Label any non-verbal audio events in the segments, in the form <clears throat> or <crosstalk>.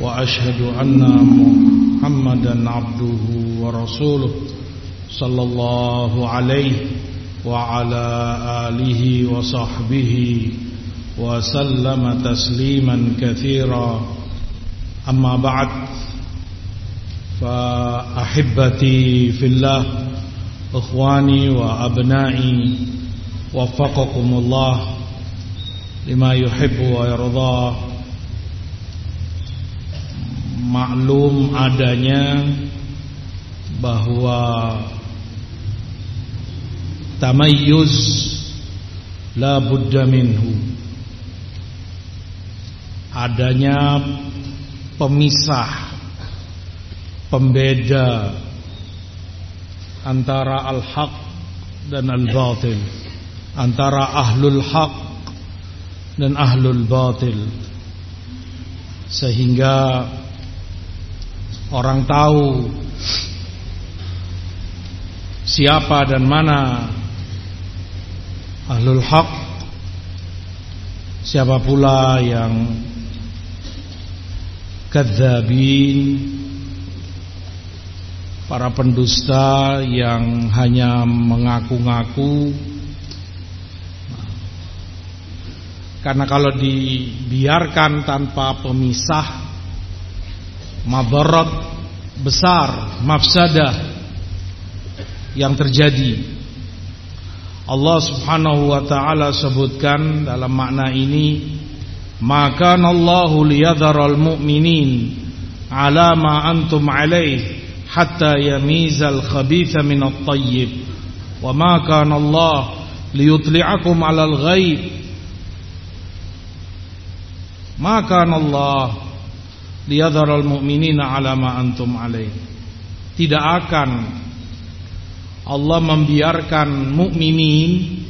وأشهد أن محمدا عبده ورسوله صلى الله عليه وعلى آله وصحبه وسلم تسليما كثيرا. أما بعد فأحبتي في الله إخواني وأبنائي وفقكم الله لما يحب ويرضى. Maklum adanya bahwa tamayyuz la budda minhu. Adanya pemisah pembeda antara al-haq dan al-batil antara ahlul haq dan ahlul batil. Sehingga orang tahu siapa dan mana ahlul haq. Siapa pula yang kadzabin? Para pendusta yang hanya mengaku-ngaku. Karena kalau dibiarkan tanpa pemisah madarat besar mafsadah yang terjadi. Allah Subhanahu wa taala sebutkan dalam makna ini maka Allahu liyadharal mu'minin ala ma antum alaih hatta yamizal khabitha min at-tayyib. Wa ma kana Allah liyutli'akum 'alal ghaib ma kana Allah liyadharal mu'minina ala ma antum alaih. Tidak akan Allah membiarkan mukminin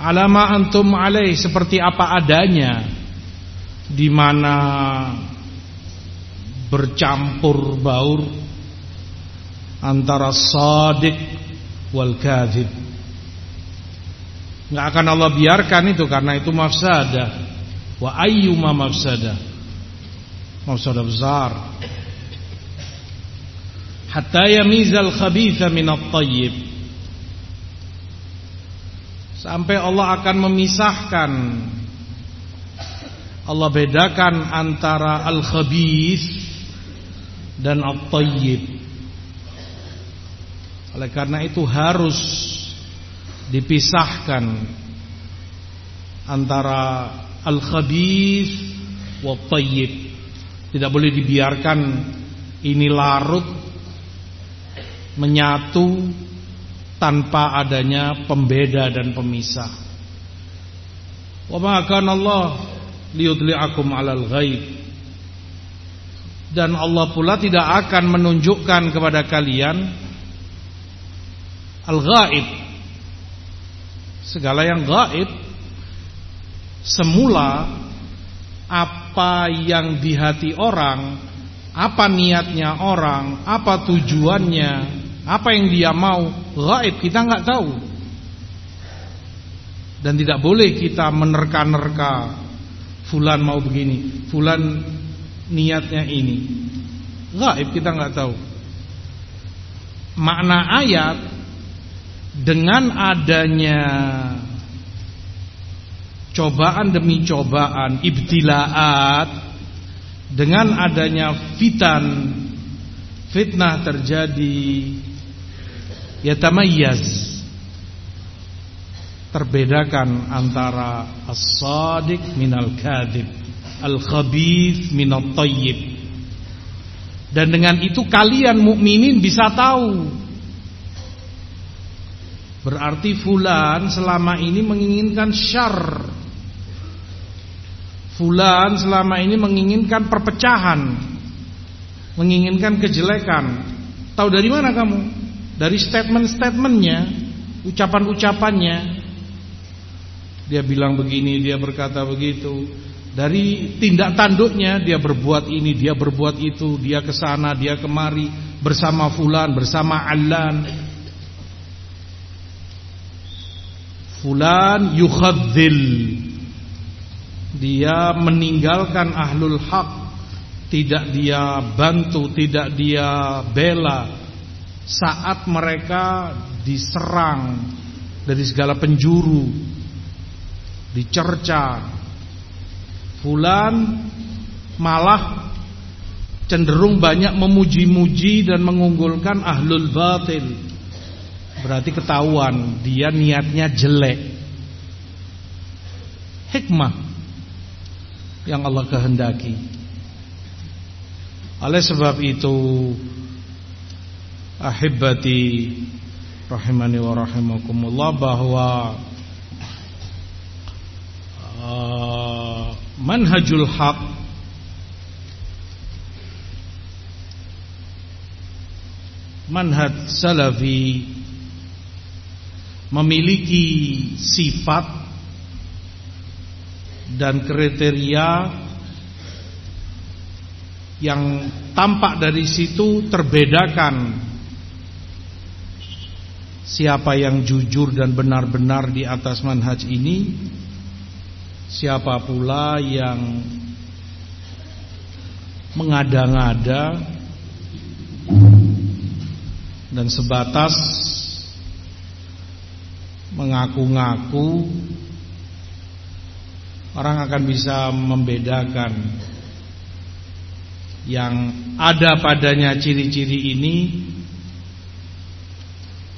ala ma antum alaih seperti apa adanya di mana bercampur baur antara sadiq wal kadzib. Enggak akan Allah biarkan itu karena itu mafsadah. Wa ayyuma mafsadah mafsadah besar. Hatta yamizal khabitha min at-tayyib. Sampai Allah akan memisahkan. Allah bedakan antara al-khabith dan at-tayyib. Oleh karena itu harus dipisahkan antara al-khabith wa tayyib tidak boleh dibiarkan ini larut menyatu tanpa adanya pembeda dan pemisah. Wa ma kana Allah liyudli'akum 'alal ghaib. Dan Allah pula tidak akan menunjukkan kepada kalian al-ghaib. Segala yang gaib semula apa yang di hati orang, apa niatnya orang, apa tujuannya, apa yang dia mau, gaib kita nggak tahu. Dan tidak boleh kita menerka-nerka fulan mau begini, fulan niatnya ini. Gaib kita nggak tahu. Makna ayat dengan adanya cobaan demi cobaan, ibtilaat dengan adanya fitan fitnah terjadi yatamayyaz terbedakan antara as-sadiq minal kadhib al-khabith minat tayyib. Dan dengan itu kalian mukminin bisa tahu. Berarti fulan selama ini menginginkan syarr Fulan selama ini menginginkan perpecahan menginginkan kejelekan. Tahu dari mana kamu? Dari statement-statementnya, ucapan-ucapannya. Dia bilang begini, dia berkata begitu. Dari tindak tanduknya dia berbuat ini, dia berbuat itu, dia ke sana, dia kemari bersama fulan, bersama allan. Fulan yukhadzil. Dia meninggalkan ahlul haq, tidak dia bantu, tidak dia bela saat mereka diserang dari segala penjuru, dicerca, Fulan malah cenderung banyak memuji-muji dan mengunggulkan ahlul batil. Berarti ketahuan dia niatnya jelek. Hikmah yang Allah kehendaki. Oleh sebab itu ahibati rahimani wa rahimakumullah bahwa uh, manhajul haq manhaj salafi memiliki sifat dan kriteria yang tampak dari situ terbedakan siapa yang jujur dan benar-benar di atas manhaj ini Siapa pula yang mengada-ngada dan sebatas mengaku-ngaku orang akan bisa membedakan yang ada padanya ciri-ciri ini.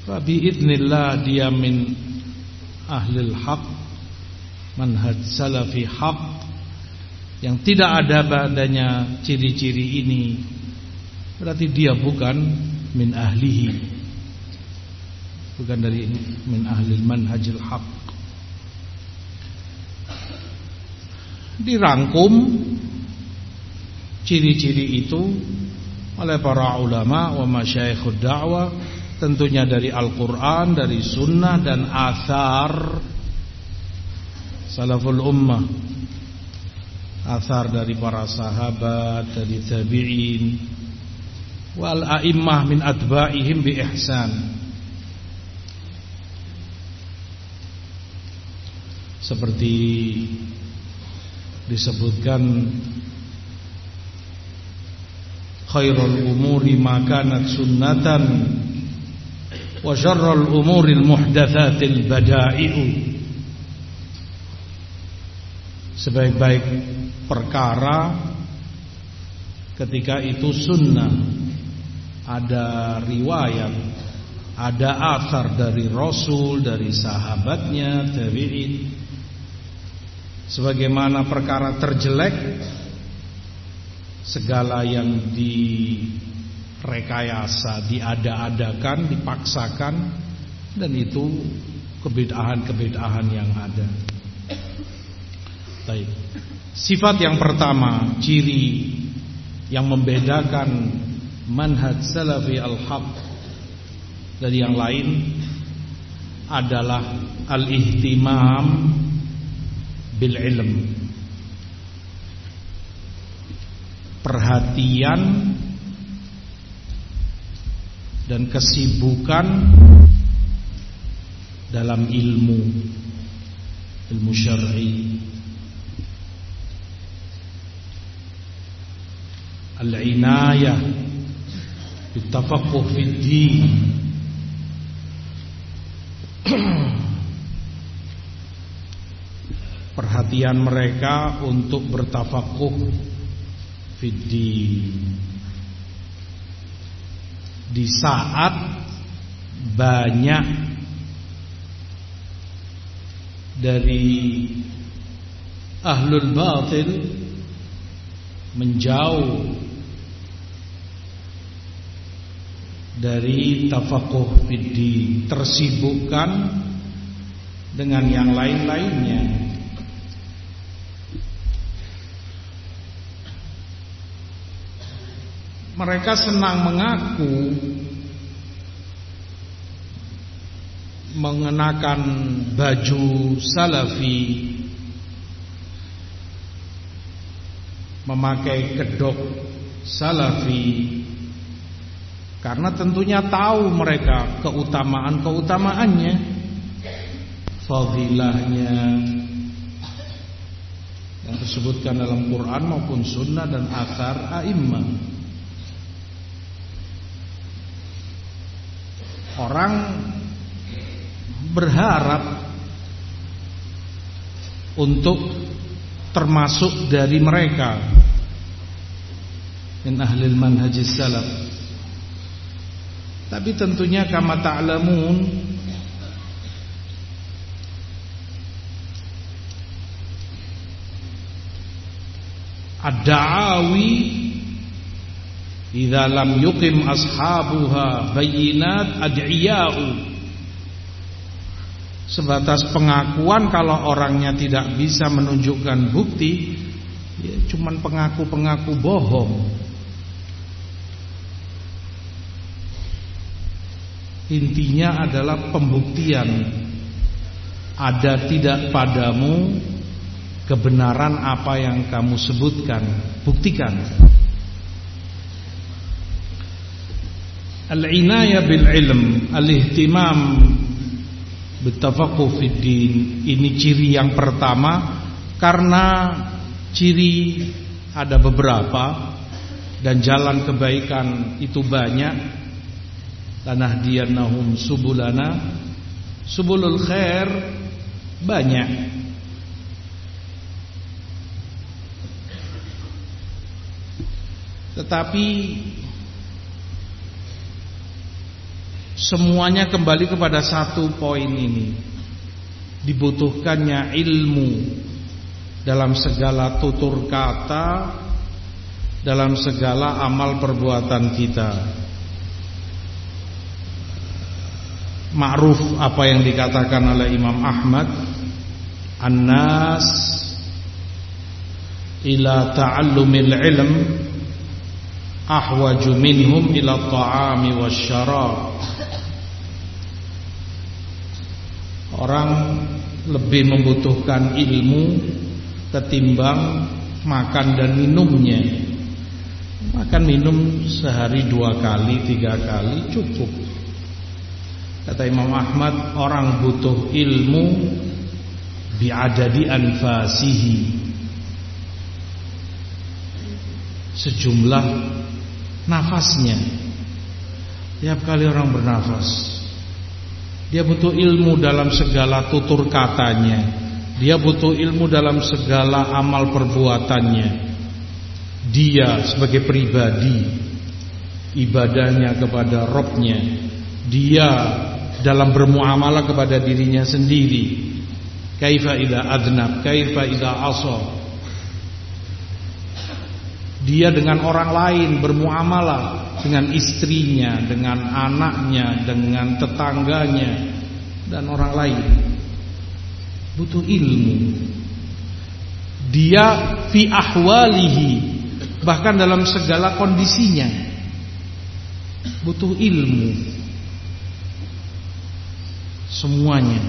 Rabi idnillah dia min ahlil haq manhaj salafi haq yang tidak ada padanya ciri-ciri ini. Berarti dia bukan min ahlihi. Bukan dari min ahli manhajil haq dirangkum ciri-ciri itu oleh para ulama wa masyayikhud da'wah tentunya dari Al-Qur'an dari sunnah dan asar salaful ummah. Asar dari para sahabat dari tabi'in. Wal a'immah min atba'ihim bi ihsan. Seperti disebutkan khairul umuri ma kanat sunnatan wa syarrul umuri al muhdatsatil bada'i'u. Sebaik-baik perkara ketika itu sunnah. Ada riwayat ada asar dari Rasul dari sahabatnya tabi'in sebagaimana perkara terjelek segala yang direkayasa diada-adakan dipaksakan dan itu kebedahan-kebedahan yang ada Baik. Sifat yang pertama, ciri yang membedakan manhaj salafi al-haq dari yang lain adalah al-ihtimam bil ilm. Perhatian dan kesibukan dalam ilmu ilmu syar'i al-inayah bitafaqquh fid din <clears throat> perhatian mereka untuk bertafakuh di saat banyak dari ahlul batil menjauh dari tafakuh fiddi tersibukkan dengan yang lain-lainnya mereka senang mengaku mengenakan baju salafi memakai kedok salafi karena tentunya tahu mereka keutamaan-keutamaannya fadilahnya yang disebutkan dalam Quran maupun sunnah dan akar a'immah orang berharap untuk termasuk dari mereka. Min ahlil manhajis salaf. Tapi tentunya kama ta'lamun ad-da'awi idza lam yuqim ashabuha bayinat ad'iya'u. Sebatas pengakuan kalau orangnya tidak bisa menunjukkan bukti ya cuman pengaku-pengaku bohong. Intinya adalah pembuktian. Ada tidak padamu kebenaran apa yang kamu sebutkan? Buktikan al-inayah bil ilm al-ihtimam Bitafaqquh Ini ciri yang pertama karena ciri ada beberapa dan jalan kebaikan itu banyak. Lanahdiyannahum subulana. Subulul khair banyak. Tetapi Semuanya kembali kepada satu poin ini. Dibutuhkannya ilmu Dalam segala tutur kata Dalam segala amal perbuatan kita. Ma'ruf apa yang dikatakan oleh Imam Ahmad An-nas Ila ta'allumil ilm Ahwaju minhum ila ta'ami wa Orang lebih membutuhkan ilmu ketimbang makan dan minumnya. Makan minum sehari dua kali, tiga kali cukup. Kata Imam Ahmad, orang butuh ilmu biadadi anfasihi. Sejumlah nafasnya. Tiap kali orang bernafas dia butuh ilmu dalam segala tutur katanya. Dia butuh ilmu dalam segala amal perbuatannya. Dia sebagai pribadi ibadahnya kepada Robnya. Dia dalam bermuamalah kepada dirinya sendiri. Kaifa idza adnab, kaifa idza asa. Dia dengan orang lain bermuamalah dengan istrinya, dengan anaknya, dengan tetangganya dan orang lain. Butuh ilmu. Dia fi ahwalihi bahkan dalam segala kondisinya butuh ilmu. Semuanya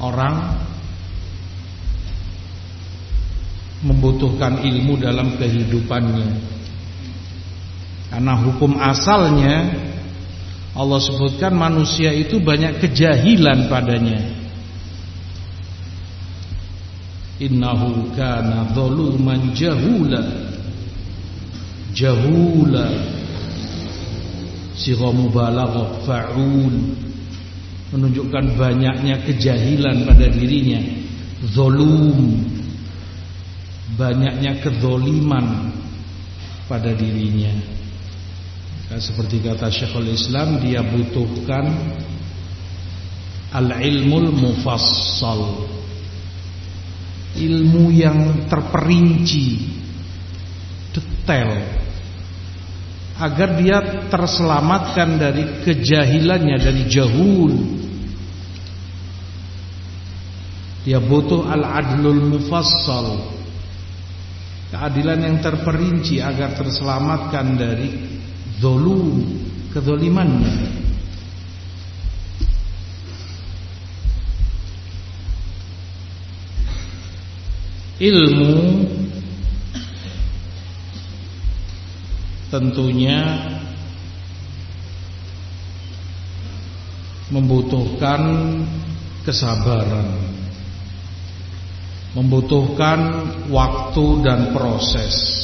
orang membutuhkan ilmu dalam kehidupannya. Karena hukum asalnya Allah sebutkan manusia itu banyak kejahilan padanya. Innahu kana zaluman jahula. Jahula. Sigha mubalaghah fa'ul menunjukkan banyaknya kejahilan pada dirinya. Zolum banyaknya kezoliman pada dirinya. Ya, seperti kata Syekhul Islam dia butuhkan al-ilmul mufassal. Ilmu yang terperinci, detail agar dia terselamatkan dari kejahilannya dari jahul. Dia butuh al-adlul mufassal. keadilan yang terperinci agar terselamatkan dari zolum, kezolimannya. Ilmu tentunya membutuhkan kesabaran, membutuhkan waktu dan proses.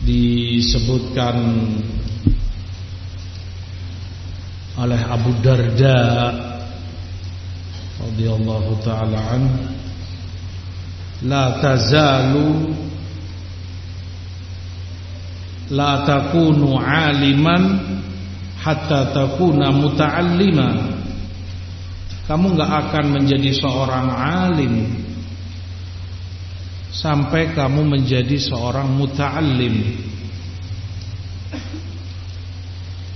Disebutkan oleh Abu Darda radhiyallahu taala an la tazalu la takunu aliman hatta takuna muta'allima kamu nggak akan menjadi seorang alim sampai kamu menjadi seorang muta'allim.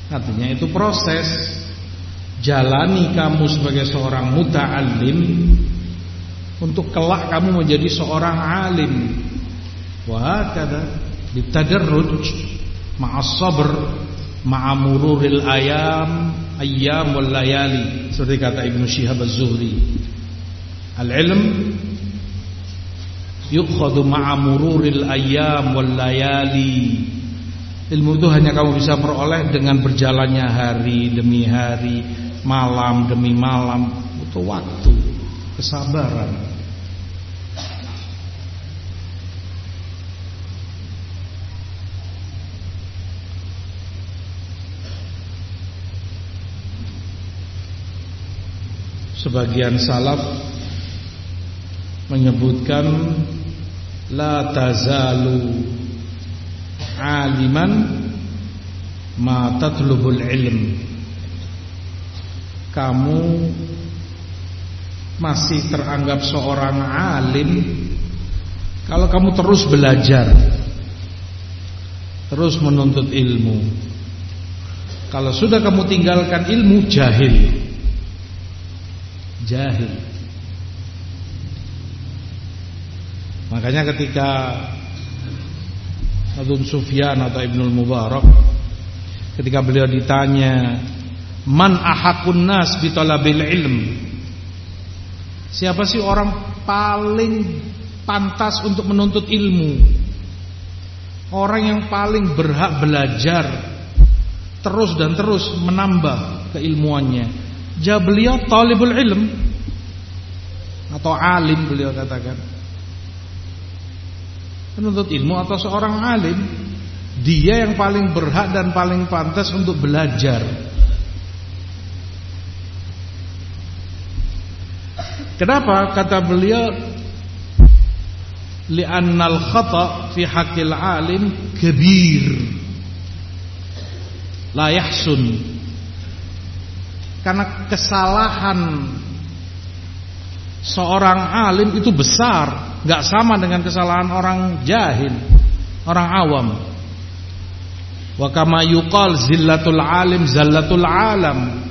Artinya itu proses. Jalani kamu sebagai seorang muta'allim untuk kelak kamu menjadi seorang alim. Wah kata bitadarruj ma'as sabr ma'a mururil ayam ayyam wal layali. Seperti kata Ibnu Syihab Az-Zuhri. Al-ilm yukhadu ma'a mururil ayyam wal layali. Ilmu itu hanya kamu bisa peroleh dengan berjalannya hari demi hari malam demi malam. Butuh waktu kesabaran. Sebagian salaf menyebutkan la tazalu aliman ma tatlubul ilm. Kamu masih teranggap seorang alim kalau kamu terus belajar, terus menuntut ilmu. Kalau sudah kamu tinggalkan ilmu jahil jahil. Makanya ketika Abu Sufyan atau Ibnul Mubarak ketika beliau ditanya man ahakun nas bitalabil ilm? Siapa sih orang paling pantas untuk menuntut ilmu? Orang yang paling berhak belajar terus dan terus menambah keilmuannya. Jawab beliau talibul ilm atau alim beliau katakan. Penuntut ilmu atau seorang alim, dia yang paling berhak dan paling pantas untuk belajar. Kenapa? Kata beliau li'annal khata fi haqqil alim kabir la yahsun. Karena kesalahan seorang alim itu besar, nggak sama dengan kesalahan orang jahil, orang awam. Wa kama yuqal zillatul alim zallatul alam.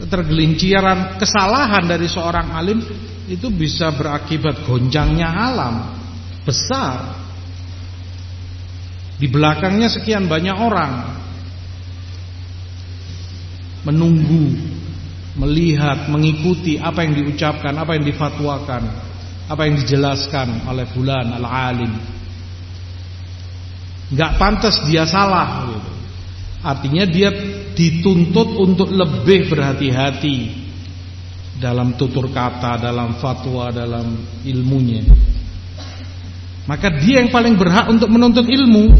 Ketergelinciran kesalahan dari seorang alim itu bisa berakibat gonjangnya alam besar. Di belakangnya sekian banyak orang menunggu, melihat, mengikuti apa yang diucapkan, apa yang difatwakan, apa yang dijelaskan oleh bulan al-alim. Gak pantas dia salah. Artinya dia dituntut untuk lebih berhati-hati dalam tutur kata, dalam fatwa, dalam ilmunya. Maka dia yang paling berhak untuk menuntut ilmu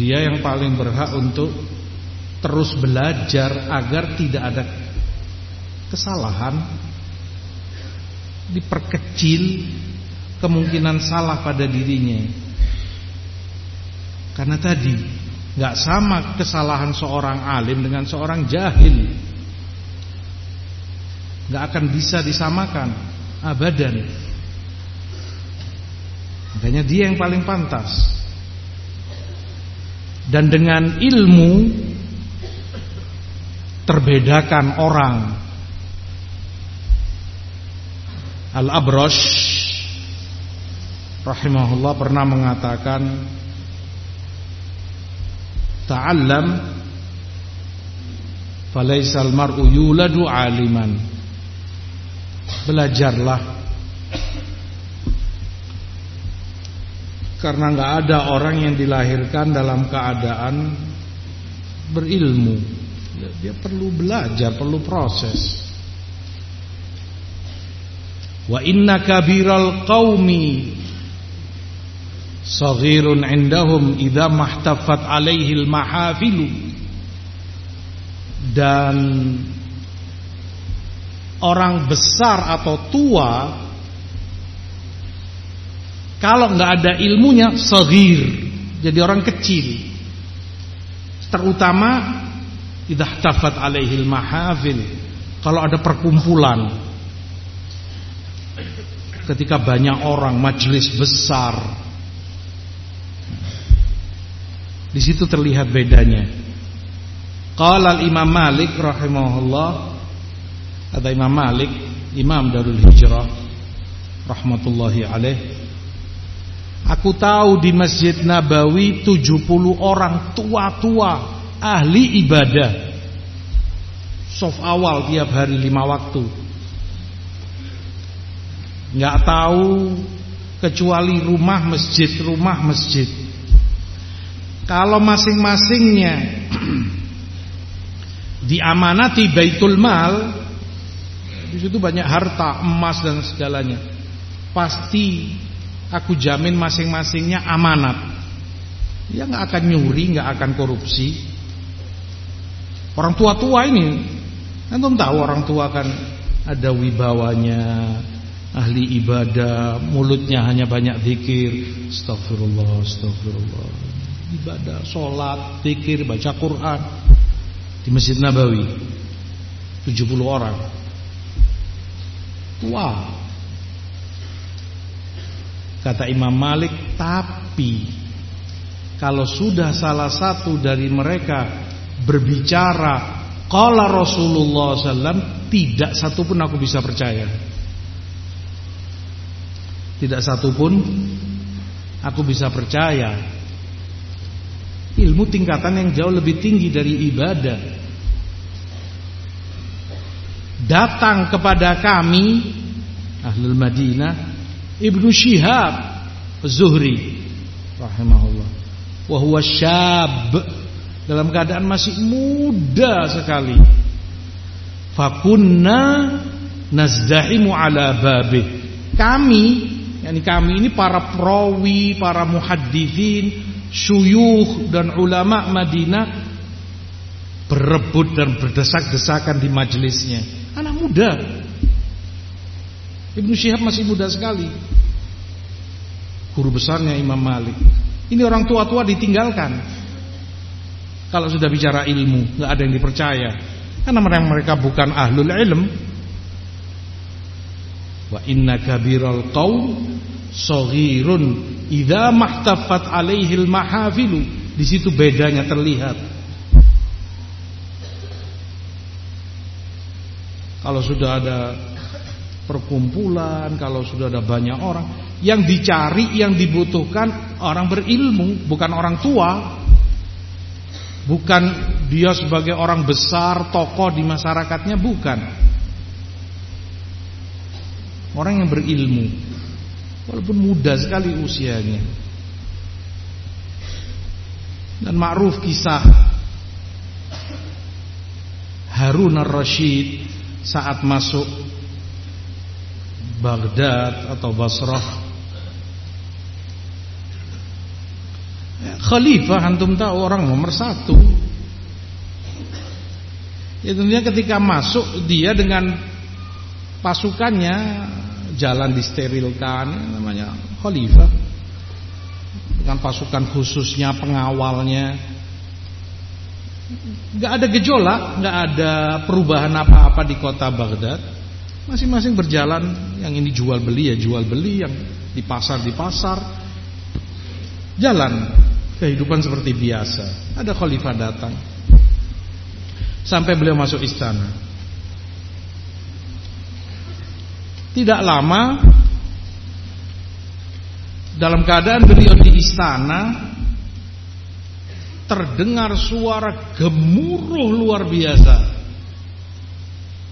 Dia yang paling berhak untuk terus belajar agar tidak ada kesalahan diperkecil kemungkinan salah pada dirinya. Karena tadi nggak sama kesalahan seorang alim dengan seorang jahil. nggak akan bisa disamakan abadan. Makanya dia yang paling pantas dan dengan ilmu terbedakan orang. Al-Abrosh rahimahullah pernah mengatakan ta'allam falaisal mar'u yuladu aliman belajarlah karena nggak ada orang yang dilahirkan dalam keadaan berilmu. Dia perlu belajar perlu proses. Wa inna kabiral qaumi saghirun indahum idza mahtafat alaihi mahafilu dan orang besar atau tua kalau nggak ada ilmunya saghir jadi orang kecil. Terutama idza tafat alaihi mahafil kalau ada perkumpulan. Ketika banyak orang majelis besar. Di situ terlihat bedanya. Qala Imam Malik rahimahullah. Ada Imam Malik, Imam Darul Hijrah rahmatullahi alaih. Aku tahu di Masjid Nabawi 70 orang tua-tua ahli ibadah. Sof awal tiap hari lima waktu. Nggak tahu kecuali rumah masjid, rumah masjid. Kalau masing-masingnya <clears throat> diamanati baitul mal, di situ banyak harta, emas dan segalanya. Pasti aku jamin masing-masingnya amanat. Dia nggak akan nyuri, nggak akan korupsi. Orang tua-tua ini, antum tahu orang tua kan ada wibawanya, ahli ibadah, mulutnya hanya banyak zikir, astagfirullah, astagfirullah ibadah, sholat, zikir, baca Quran. Di Masjid Nabawi 70 orang. Wah Kata Imam Malik Tapi Kalau sudah salah satu dari mereka Berbicara Kala Rasulullah SAW Tidak satu pun aku bisa percaya. Tidak satu pun Aku bisa percaya. Ilmu tingkatan yang jauh lebih tinggi dari ibadah. Datang kepada kami Ahlul Madinah Ibnu Shihab Zuhri. Rahimahullah. Wahuwa syab. Dalam keadaan masih muda sekali. Fakunna Nazdahimu ala babih Kami yani kami ini para perawi, para muhaddithin syuyuh dan ulama Madinah berebut dan berdesak-desakan di majelisnya. Anak muda. Ibnu Syihab masih muda sekali. Guru besarnya Imam Malik. Ini orang tua-tua ditinggalkan. Kalau sudah bicara ilmu, nggak ada yang dipercaya. Karena mereka bukan ahlul ilm. Wa inna kabiral qaum saghirun idza mahtafat alaihil mahafilu di situ bedanya terlihat kalau sudah ada perkumpulan kalau sudah ada banyak orang. Yang dicari yang dibutuhkan orang berilmu bukan orang tua. Bukan dia sebagai orang besar tokoh di masyarakatnya bukan. Orang yang berilmu. Walaupun muda sekali usianya. Dan ma'ruf kisah. Harun al-Rashid Saat masuk Baghdad atau Basrah. Khalifah antum tahu orang nomor satu. Ya tentunya ketika masuk Dia dengan pasukannya jalan disterilkan namanya khalifah. Dengan pasukan khususnya pengawalnya. Nggak ada gejolak nggak ada perubahan apa-apa di kota Baghdad masing-masing berjalan yang ini jual beli ya jual beli yang di pasar di pasar jalan kehidupan seperti biasa ada khalifah datang sampai beliau masuk istana. Tidak lama dalam keadaan beliau di istana terdengar suara gemuruh luar biasa.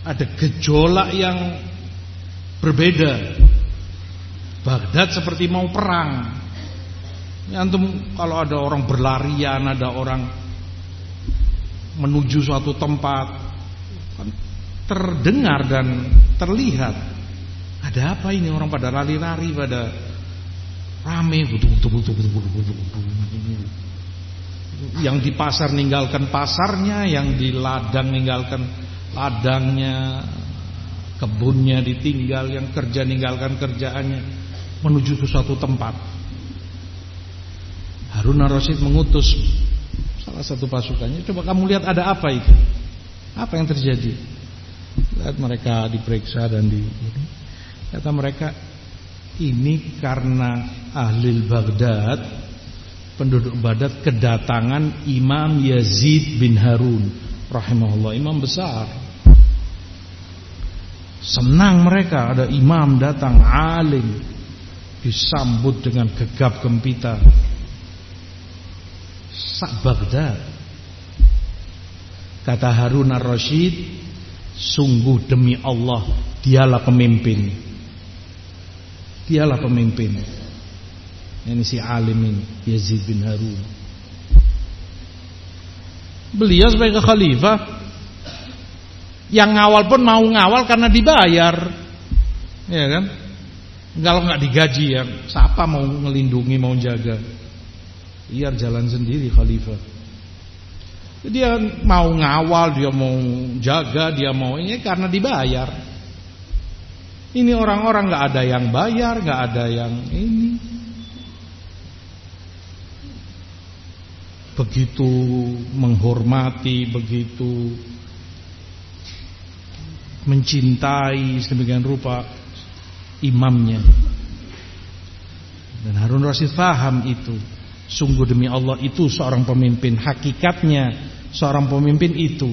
Ada gejolak yang berbeda. Baghdad seperti mau perang. Ya, antum kalau ada orang berlarian, ada orang menuju suatu tempat kan terdengar dan terlihat ada apa ini orang pada lari-lari pada rame butuh butuh butuh butuh butuh butuh yang di pasar ninggalkan pasarnya yang di ladang ninggalkan ladangnya kebunnya ditinggal yang kerja ninggalkan kerjaannya menuju ke suatu tempat Harun ar-Rasyid mengutus salah satu pasukannya. Coba kamu lihat ada apa itu? Apa yang terjadi? Lihat mereka diperiksa dan di. Kata mereka ini karena ahli Baghdad penduduk Baghdad kedatangan Imam Yazid bin Harun rahimahullah imam besar. Senang mereka ada imam datang alim disambut dengan gegap gempita sak Baghdad. Kata Harun ar-Rasyid, sungguh demi Allah dialah pemimpin. Dialah pemimpin. Ini si alim ini, Yazid bin Harun. Beliau sebagai khalifah yang ngawal pun mau ngawal karena dibayar. Ya kan? Kalau nggak digaji ya, siapa mau ngelindungi, mau jaga? biar jalan sendiri khalifah. Dia mau ngawal, dia mau jaga, dia mau ini karena dibayar. Ini orang-orang nggak ada yang bayar, nggak ada yang ini. Begitu menghormati, begitu mencintai sedemikian rupa imamnya. Dan Harun Rasid faham itu. Sungguh demi Allah itu seorang pemimpin Hakikatnya seorang pemimpin itu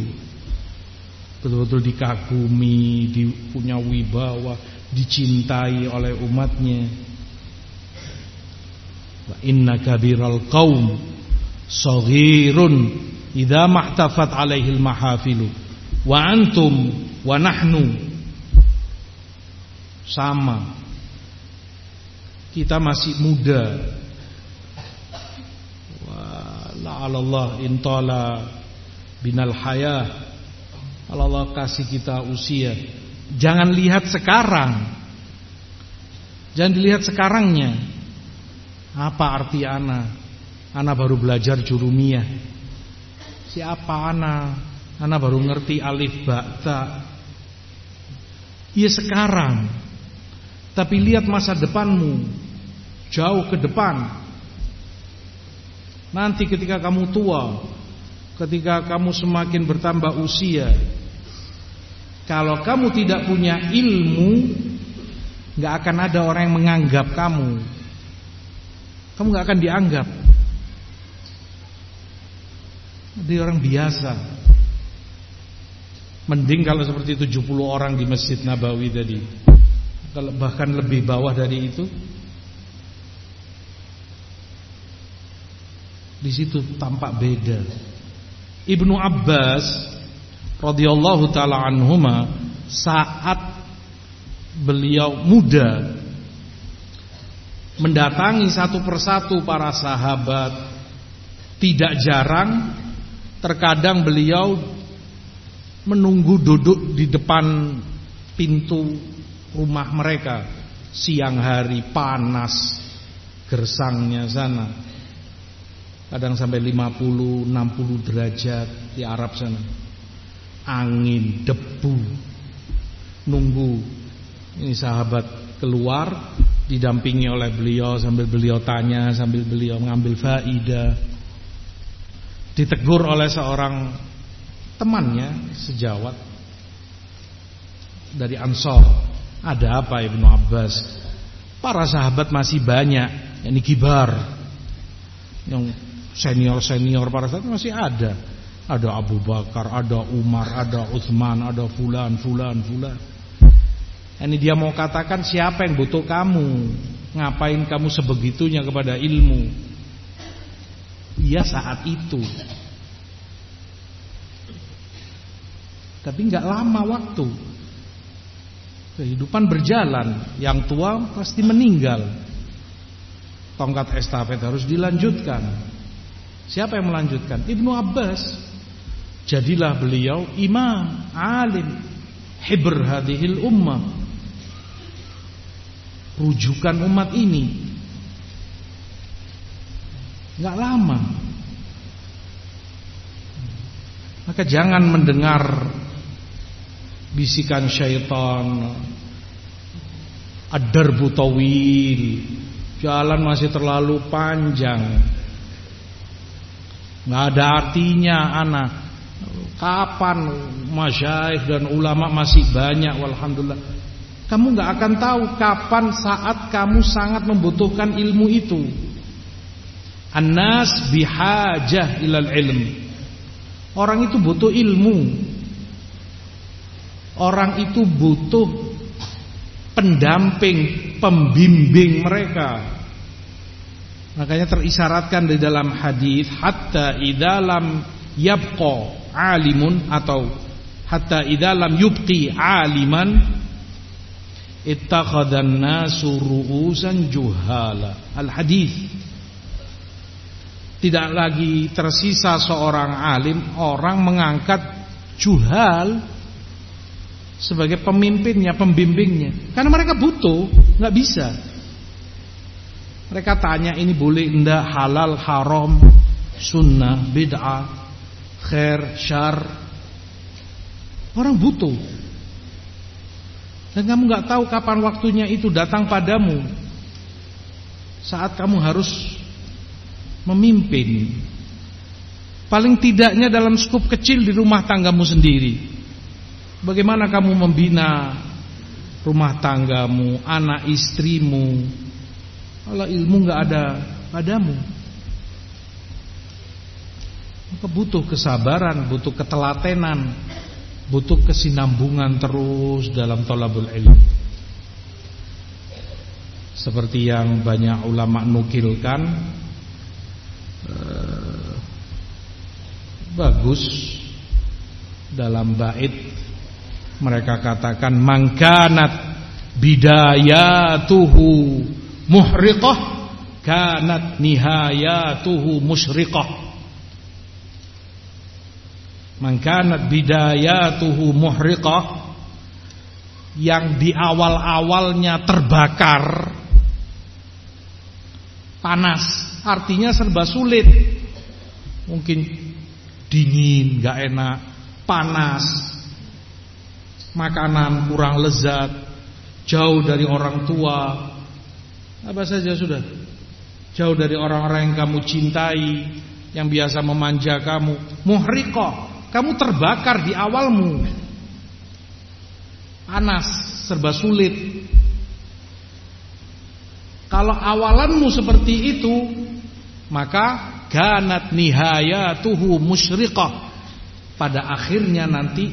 Betul-betul dikagumi Punya wibawa Dicintai oleh umatnya Wa inna kabiral kaum Saghirun Idza mahtafat alaihil mahafilu Wa antum Wa nahnu. Sama. Kita masih muda. La'alallah intala binal hayah. Allah kasih kita usia. Jangan lihat sekarang. Jangan dilihat sekarangnya. Apa arti ana ana baru belajar jurumiyah. Siapa ana? Ana baru ngerti alif ba ta. Iya sekarang. Tapi lihat masa depanmu. Jauh ke depan. Nanti ketika kamu tua Ketika kamu semakin bertambah usia Kalau kamu tidak punya ilmu Gak akan ada orang yang menganggap kamu. Kamu gak akan dianggap Jadi orang biasa. Mending kalau seperti 70 orang di Masjid Nabawi tadi. Kalau bahkan lebih bawah dari itu. Di situ tampak beda. Ibnu Abbas radhiyallahu taala anhuma saat beliau muda mendatangi satu persatu para sahabat tidak jarang terkadang beliau menunggu duduk di depan pintu rumah mereka siang hari panas gersangnya sana Kadang sampai 50, 60 derajat di Arab sana. Angin, debu. Nunggu ini sahabat keluar didampingi oleh beliau sambil beliau tanya, sambil beliau mengambil faidah. Ditegur oleh seorang temannya sejawat dari Ansor. Ada apa Ibnu Abbas? Para sahabat masih banyak, ini kibar yang senior-senior para sahabat masih ada. Ada Abu Bakar, ada Umar, ada Uthman, ada fulan, fulan, fulan. Ini dia mau katakan siapa yang butuh kamu? Ngapain kamu sebegitunya kepada ilmu? Iya saat itu. Tapi nggak lama waktu. Kehidupan berjalan, yang tua pasti meninggal. Tongkat estafet harus dilanjutkan. Siapa yang melanjutkan? Ibnu Abbas. Jadilah beliau imam, alim, hibr hadhil ummah. Rujukan umat ini. Enggak lama. Maka jangan mendengar bisikan syaitan. Ad-darbu tawil. Jalan masih terlalu panjang. Enggak ada artinya anak Kapan masyaikh dan ulama masih banyak walhamdulillah. Kamu nggak akan tahu kapan saat kamu sangat membutuhkan ilmu itu. Anas bihajah ilal ilm. Orang itu butuh ilmu. Orang itu butuh pendamping, pembimbing mereka. Makanya terisyaratkan di dalam hadis hatta idalam yabqa alimun atau hatta idza lam yubqi aliman ittakhadhan nasu ru'usan juhala al hadis tidak lagi tersisa seorang alim orang mengangkat juhal sebagai pemimpinnya pembimbingnya karena mereka butuh nggak bisa mereka tanya ini boleh enggak halal haram sunnah bid'ah khair, syar. Orang butuh. Dan kamu nggak tahu kapan waktunya itu datang padamu. Saat kamu harus memimpin. Paling tidaknya dalam skup kecil di rumah tanggamu sendiri. Bagaimana kamu membina rumah tanggamu, anak istrimu. Kalau ilmu nggak ada padamu. Maka butuh kesabaran, butuh ketelatenan, butuh kesinambungan terus dalam tolabul ilmu. Seperti yang banyak ulama nukilkan eh, bagus. Dalam bait mereka katakan mangkanat bidayatuhu muhriqah kanat nihayatuhu musyriqah. Mangkanat bidayatuhu muhriqah yang di awal-awalnya terbakar panas, artinya serba sulit. Mungkin dingin, gak enak, panas, makanan kurang lezat, jauh dari orang tua, apa saja sudah. Jauh dari orang-orang yang kamu cintai, yang biasa memanja kamu, muhriqah kamu terbakar di awalmu. Panas, serba sulit. Kalau awalanmu seperti itu, maka ganat nihayatuhu musyriqah. Pada akhirnya nanti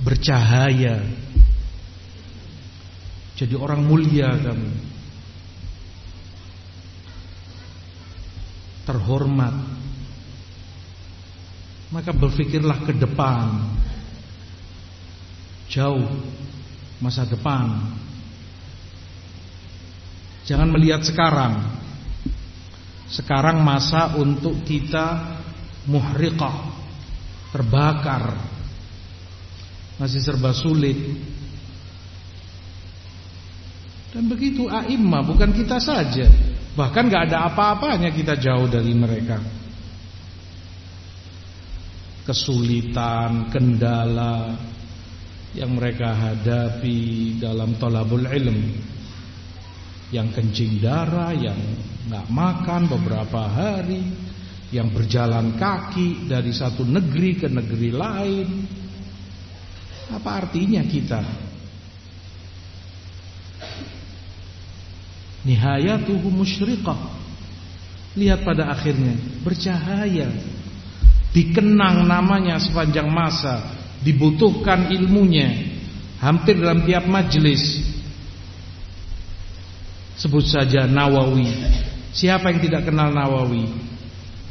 bercahaya. Jadi orang mulia kamu. Terhormat maka berpikirlah ke depan Jauh Masa depan Jangan melihat sekarang. Sekarang masa untuk kita Muhriqah Terbakar. Masih serba sulit. Dan begitu a'imah Bukan kita saja. Bahkan gak ada apa-apanya kita jauh dari mereka. Kesulitan, kendala yang mereka hadapi dalam tolabul ilm yang kencing darah, yang nggak makan beberapa hari, yang berjalan kaki dari satu negeri ke negeri lain. Apa artinya kita? Nihayatuhu musyriqah. Lihat pada akhirnya bercahaya. Dikenang namanya sepanjang masa, dibutuhkan ilmunya. Hampir dalam tiap majelis. Sebut saja Nawawi. Siapa yang tidak kenal Nawawi?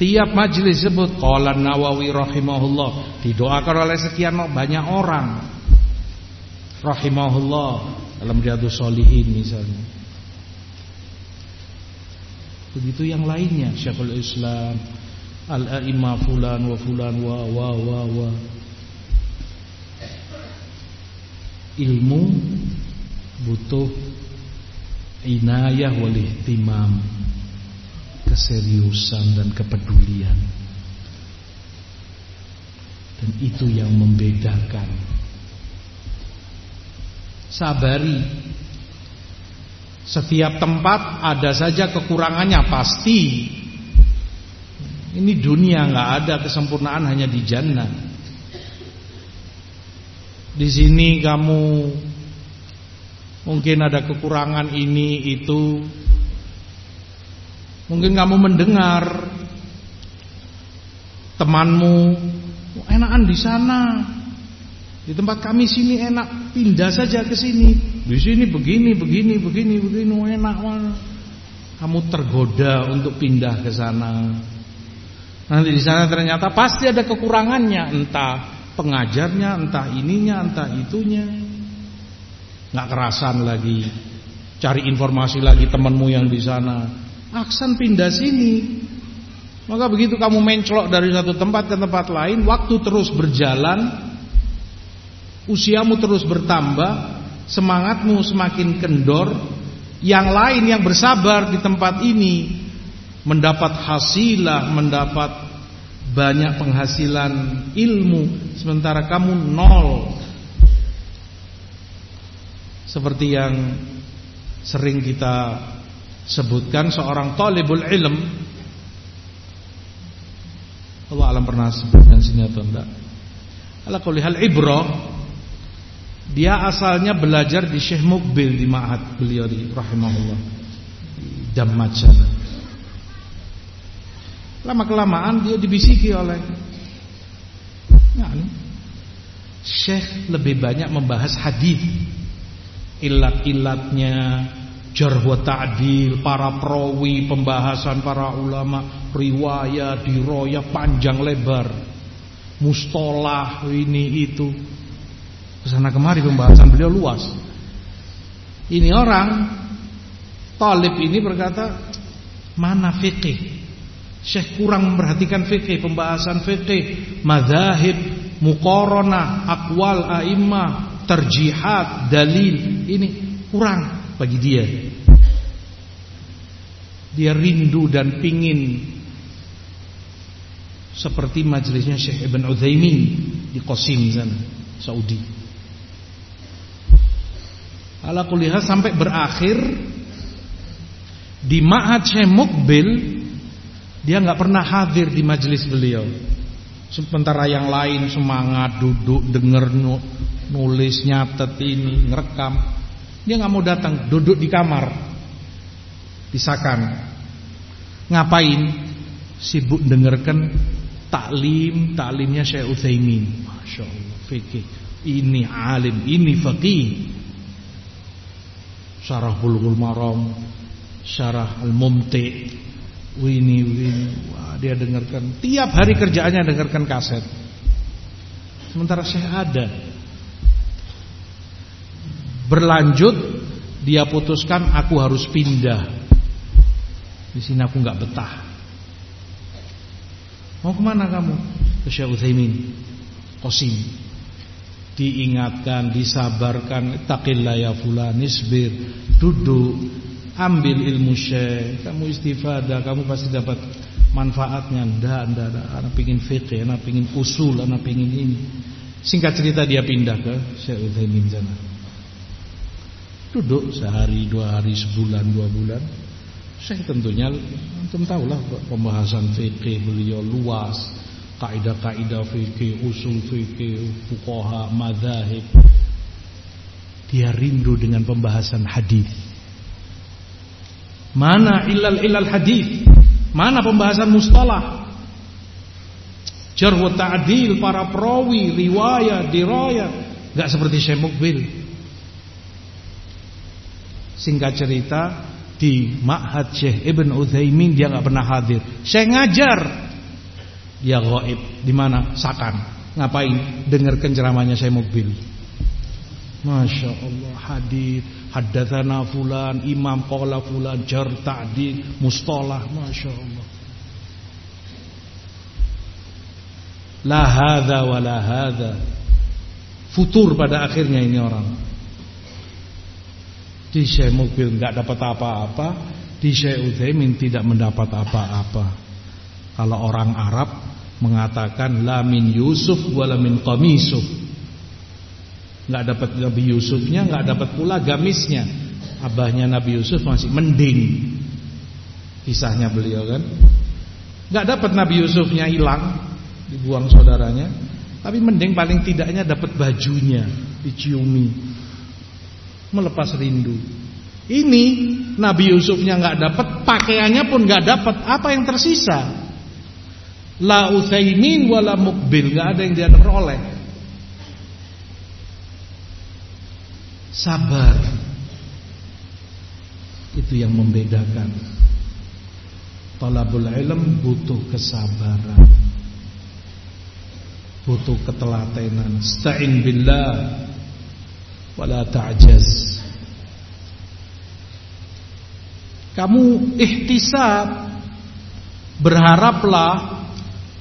Tiap majelis sebut qala Nawawi rahimahullah, didoakan oleh sekian banyak orang. Rahimahullah dalam Riyadhus Shalihin misalnya. Begitu yang lainnya Syekhul Islam Al-A'imah fulan wa fulan wa wa wa wa Ilmu butuh inayah wal ihtimam keseriusan dan kepedulian dan itu yang membedakan sabari setiap tempat ada saja kekurangannya pasti. Ini dunia nggak ada kesempurnaan hanya di jannah. Di sini kamu mungkin ada kekurangan ini itu. Mungkin kamu mendengar temanmu enakan di sana. Di tempat kami sini enak, pindah saja ke sini. Di sini begini, begini, begini, begini, enak mana. Kamu tergoda untuk pindah ke sana. Nanti di sana ternyata pasti ada kekurangannya, entah pengajarnya, entah ininya, entah itunya. Nggak kerasan lagi. Cari informasi lagi temanmu yang di sana. Aksan pindah sini. Maka begitu kamu mencolok dari satu tempat ke tempat lain, waktu terus berjalan, usiamu terus bertambah, semangatmu semakin kendor, yang lain yang bersabar di tempat ini mendapat hasilah, mendapat banyak penghasilan ilmu sementara kamu nol. Seperti yang sering kita sebutkan seorang talibul ilm. Allah alam pernah sebutkan sini atau enggak? Ala kulli hal ibrah dia asalnya belajar di Syekh Mukbil di Ma'had beliau di rahimahullah. Di Dammajan. Lama kelamaan dia dibisiki oleh Syekh lebih banyak membahas hadis, ilat-ilatnya, jarh wa para perawi, pembahasan para ulama, riwayat, diroya panjang lebar, mustolah ini itu. Ke sana kemari pembahasan beliau luas. Ini orang Talib ini berkata mana fikih? Syekh kurang memperhatikan fikih, pembahasan fikih, mazahib, muqaranah, akwal a'immah, terjihat, dalil. Ini kurang bagi dia. Dia rindu dan pingin seperti majelisnya Syekh Ibn Uthaymin di Qasim sana, Saudi. Ala kulihat sampai berakhir di Ma'had Syekh Mukbil dia nggak pernah hadir di majelis beliau. Sementara yang lain semangat duduk denger nulis nyatet ini ngerekam. Dia nggak mau datang, duduk di kamar. Pisakan. Ngapain? Sibuk dengarkan taklim, taklimnya Syekh Utsaimin. Masya Allah, fikih. Ini alim, ini faqih syarah Bulughul Maram, syarah Al-Mumti. Wini wini, wah dia dengarkan tiap hari kerjaannya dengarkan kaset. Sementara saya ada. Berlanjut dia putuskan aku harus pindah. Di sini aku nggak betah. Mau ke mana kamu? Ke Syekh Utsaimin. Qasim diingatkan, disabarkan, taqillah ya fulan, isbir, duduk, ambil ilmu syekh, kamu istifadah, kamu pasti dapat manfaatnya. Ndak, ndak. Anak pingin fikih, anak pingin usul, anak pingin ini. Singkat cerita dia pindah ke Syekh Utsaimin sana. Duduk sehari, dua hari, sebulan, dua bulan. Saya tentunya antum tahulah pembahasan fikih beliau luas kaidah-kaidah fikih, usul fikih, fuqaha, madzhab. Dia rindu dengan pembahasan hadis. Mana ilal ilal hadis? Mana pembahasan mustalah? Jarh ta'dil para perawi, riwayat, dirayat, enggak seperti Syekh Mukbil. Singkat cerita, di Ma'had Syekh Ibn Utsaimin dia enggak pernah hadir. Syekh ngajar. Dia gaib di mana? Sakan. Ngapain? Dengar ceramahnya Syekh Mukbil. Masya Allah hadir Haddathana fulan Imam qala fulan Jar ta'dil Mustalah Masya Allah La hadha wa la hadha Futur pada akhirnya ini orang Di Syekh Mukbil enggak dapat apa-apa Di Syekh Uthaymin tidak mendapat apa-apa Kalau orang Arab Mengatakan La min Yusuf Wala min Qamisuf nggak dapat Nabi Yusufnya, nggak dapat pula gamisnya. Abahnya Nabi Yusuf masih mending. Kisahnya beliau kan. nggak dapat Nabi Yusufnya hilang, dibuang saudaranya, tapi mending paling tidaknya dapat bajunya, diciumi. Melepas rindu. Ini Nabi Yusufnya nggak dapat, pakaiannya pun nggak dapat. Apa yang tersisa? La Utsaimin wala Mukbil, nggak ada yang dia peroleh. Sabar Itu yang membedakan Talabul ilm butuh kesabaran Butuh ketelatenan Sta'in billah Wala ta'jaz Kamu ihtisab Berharaplah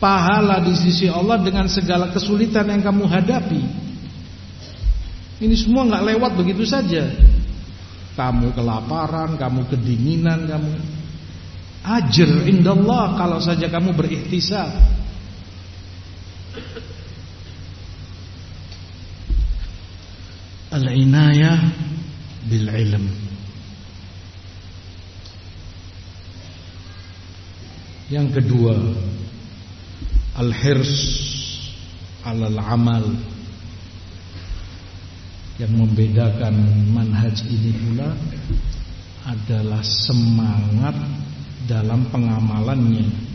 Pahala di sisi Allah Dengan segala kesulitan yang kamu hadapi ini semua nggak lewat begitu saja. Kamu kelaparan, kamu kedinginan, kamu ajar indallah kalau saja kamu berikhtisab. Al-inayah bil ilm. Yang kedua, al-hirs alal amal yang membedakan manhaj ini pula adalah semangat dalam pengamalannya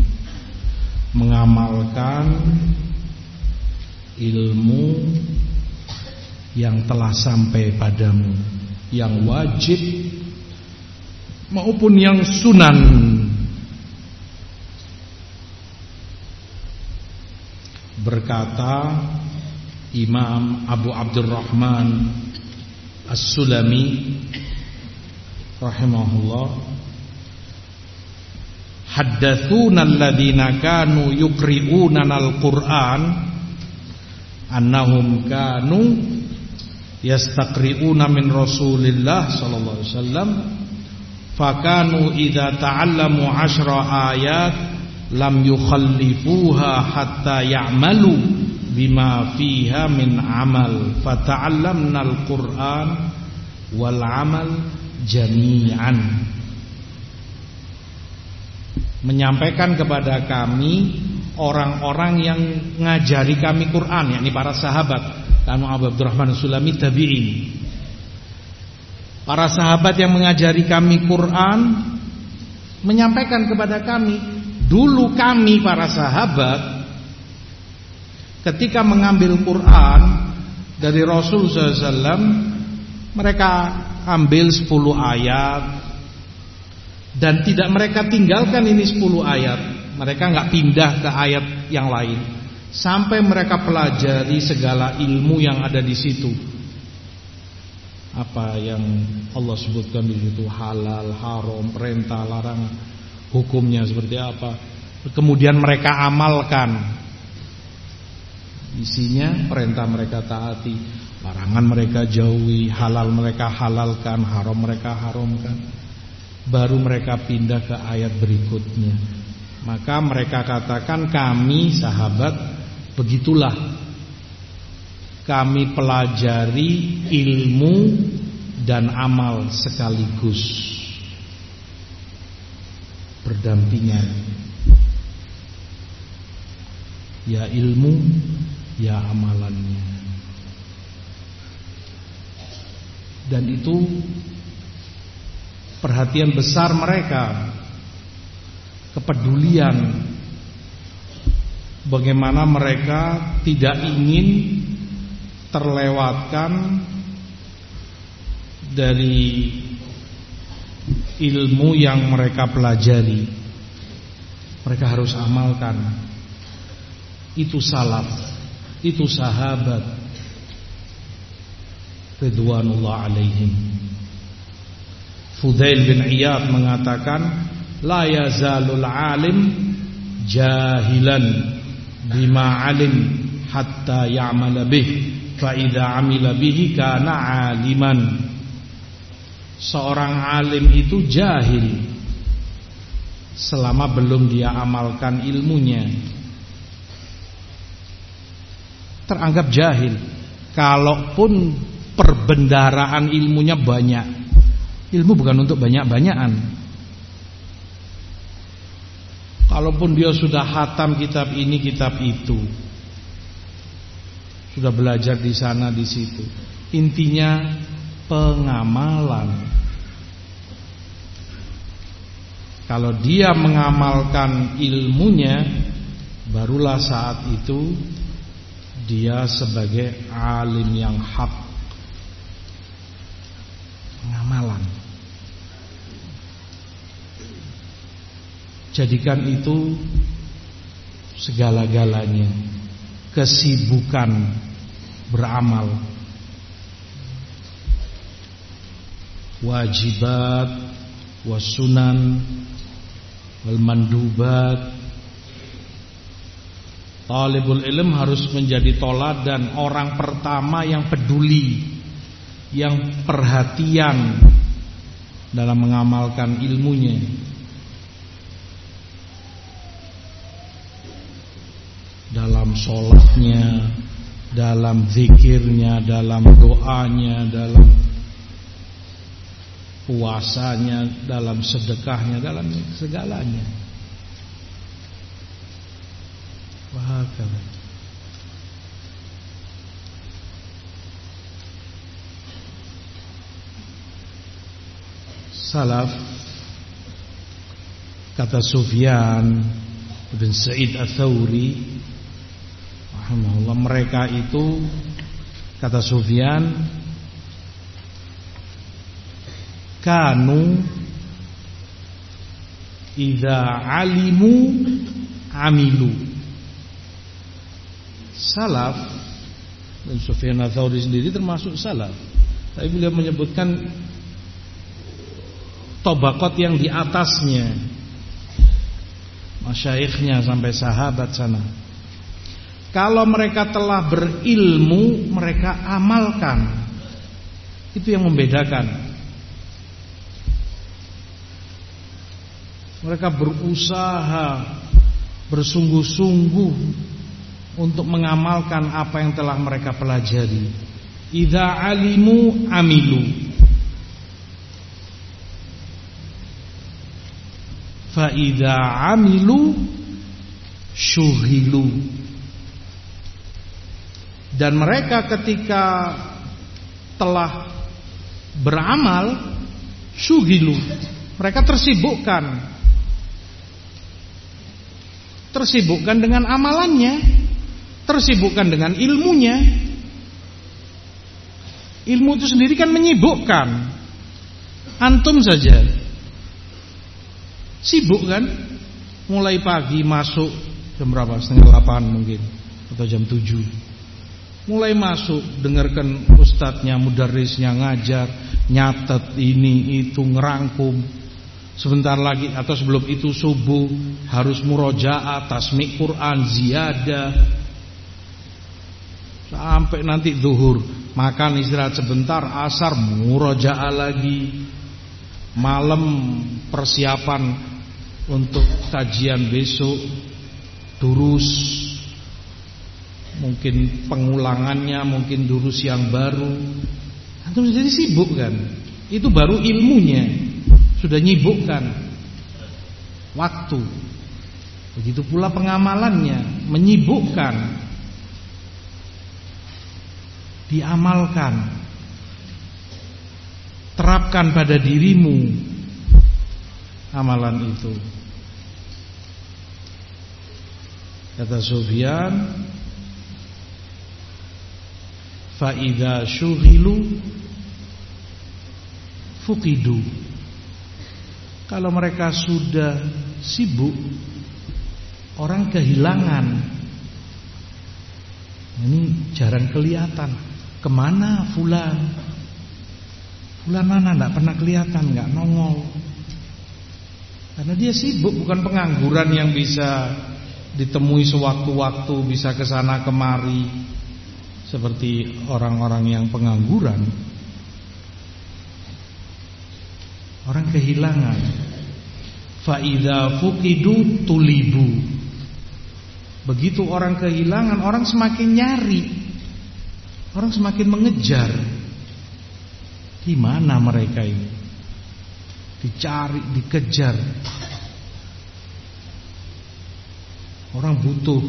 Mengamalkan ilmu yang telah sampai padamu Yang wajib maupun yang sunan. Berkata Imam Abu Abdurrahman As-Sulami rahimahullah haddatsuna alladziina kanu yuqri'una al-Qur'an annahum kanu yastaqri'una min Rasulillah sallallahu alaihi wasallam fakanu idza ta'allamu 'ashra ayat lam yukhallifuha hatta ya'malu bima fiha min amal. Fata'allamna al-Qur'an wal amal jami'an. Menyampaikan kepada kami orang-orang yang ngajari kami Quran yakni para sahabat kanu Abu Abdurrahman Sulami tabi'in. Para sahabat yang mengajari kami Quran menyampaikan kepada kami dulu kami para sahabat ketika mengambil Quran dari Rasul SAW mereka ambil 10 ayat. Dan tidak mereka tinggalkan ini 10 ayat. Mereka nggak pindah ke ayat yang lain sampai mereka pelajari segala ilmu yang ada di situ apa yang Allah sebutkan di situ halal, haram, perintah, larangan, hukumnya seperti apa. Kemudian mereka amalkan Isinya perintah mereka taati, larangan mereka jauhi, halal mereka halalkan, haram mereka haramkan. Baru mereka pindah ke ayat berikutnya. Maka mereka katakan kami sahabat begitulah. Kami pelajari ilmu dan amal sekaligus berdampingan. Ya ilmu ya amalannya. Dan itu perhatian besar mereka kepedulian bagaimana mereka tidak ingin terlewatkan dari ilmu yang mereka pelajari. Mereka harus amalkan. Itu salaf itu sahabat. Ridwanullah alaihim. Fudail bin Iyad mengatakan la yazalul alim jahilan bima alim hatta ya'mala bih fa idza amila bihi kana aliman. Seorang alim itu jahil selama belum dia amalkan ilmunya. Teranggap jahil. Kalaupun perbendaraan ilmunya banyak ilmu bukan untuk banyak-banyakan kalaupun dia sudah hatam kitab ini kitab itu. Sudah belajar di sana di situ. Intinya pengamalan. Kalau dia mengamalkan ilmunya Barulah saat itu Dia sebagai alim yang hak. Pengamalan Jadikan itu Segala-galanya. Kesibukan Beramal. Wajibat Wasunan wal mandubat Talibul ilm harus menjadi toladan orang pertama yang peduli yang perhatian dalam mengamalkan ilmunya dalam sholatnya dalam zikirnya dalam doanya dalam puasanya, dalam sedekahnya, dalam segalanya. Wahakala. Salaf kata Sufyan bin Sa'id Ats-Tsauri rahimahullah mereka itu kata Sufyan kanu idza alimu amilu. Salaf dan Sufyan Ats-Tsauri sendiri termasuk salaf. Tapi beliau menyebutkan tobakot yang di atasnya. Masyaikhnya sampai sahabat sana kalau mereka telah berilmu mereka amalkan itu yang membedakan Mereka berusaha bersungguh-sungguh untuk mengamalkan apa yang telah mereka pelajari. Idza alimu amilu. Fa idza amilu syughilu. Dan mereka ketika telah beramal syughilu. Mereka tersibukkan. Tersibukkan dengan amalannya. Tersibukkan dengan ilmunya. Ilmu itu sendiri kan menyibukkan. Antum saja. Sibuk kan? Mulai pagi masuk Jam berapa? Setengah delapan mungkin. Atau jam tujuh Mulai masuk Dengarkan ustadznya, mudarisnya ngajar Nyatet ini itu ngerangkum Sebentar lagi atau sebelum itu subuh harus murojaah, tasmi Quran, ziyadah. Sampai nanti zuhur, makan istirahat sebentar, asar murojaah lagi. Malam persiapan untuk kajian besok, durus. Mungkin pengulangannya, mungkin durus yang baru. Antum jadi sibuk kan? Itu baru ilmunya sudah nyibukkan waktu. Begitu pula pengamalannya, menyibukkan. Diamalkan. Terapkan pada dirimu amalan itu. Kata Sufyan, "Fa syuhilu fukidu." Kalau mereka sudah sibuk, orang kehilangan. Ini jarang kelihatan. Ke mana Fulan? Fulan mana? Tidak pernah kelihatan, nggak nongol. Karena dia sibuk, bukan pengangguran yang bisa ditemui sewaktu-waktu bisa ke sana kemari seperti orang-orang yang pengangguran. Orang kehilangan. Faida fukidu tulibu. Begitu orang kehilangan, orang semakin nyari. Orang semakin mengejar. Di mana mereka ini? Dicari, dikejar. Orang butuh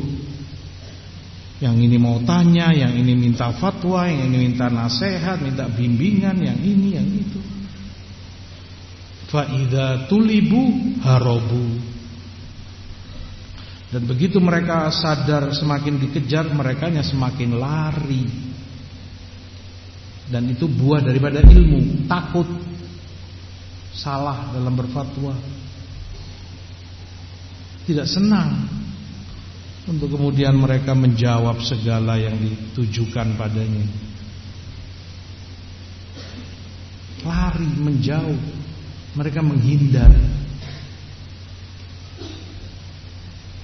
Yang ini mau tanya Yang ini minta fatwa Yang ini minta nasihat Minta bimbingan Yang ini, yang itu. Fa'idha tulibu harobu. Dan begitu mereka sadar Semakin dikejar Mereka semakin lari. Dan itu buah daripada ilmu Takut. Salah dalam berfatwa. Tidak senang untuk kemudian mereka menjawab segala yang ditujukan padanya. Lari menjauh, mereka menghindar.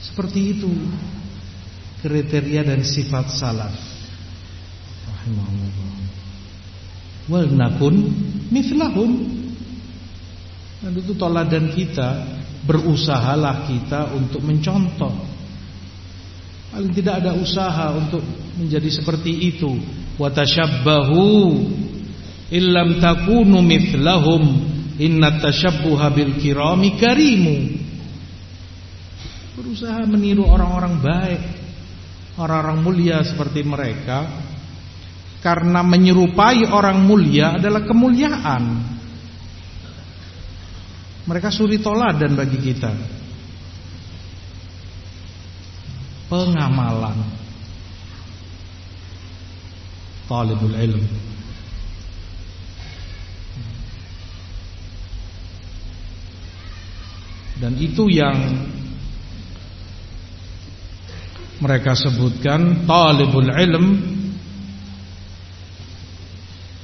Seperti itu kriteria dan sifat salaf. Rahimahullah. Wal nakun mithlahum. Dan itu toladan kita, berusahalah kita untuk mencontoh Paling tidak ada usaha untuk menjadi seperti itu. Wa tashabbahu illam takunu mithlahum inna tashabbuha bil kirami karimu. Berusaha meniru orang-orang baik, orang-orang mulia seperti mereka karena menyerupai orang mulia adalah kemuliaan. Mereka suri toladan bagi kita. Pengamalan. Talibul ilm. Dan itu yang mereka sebutkan talibul ilm.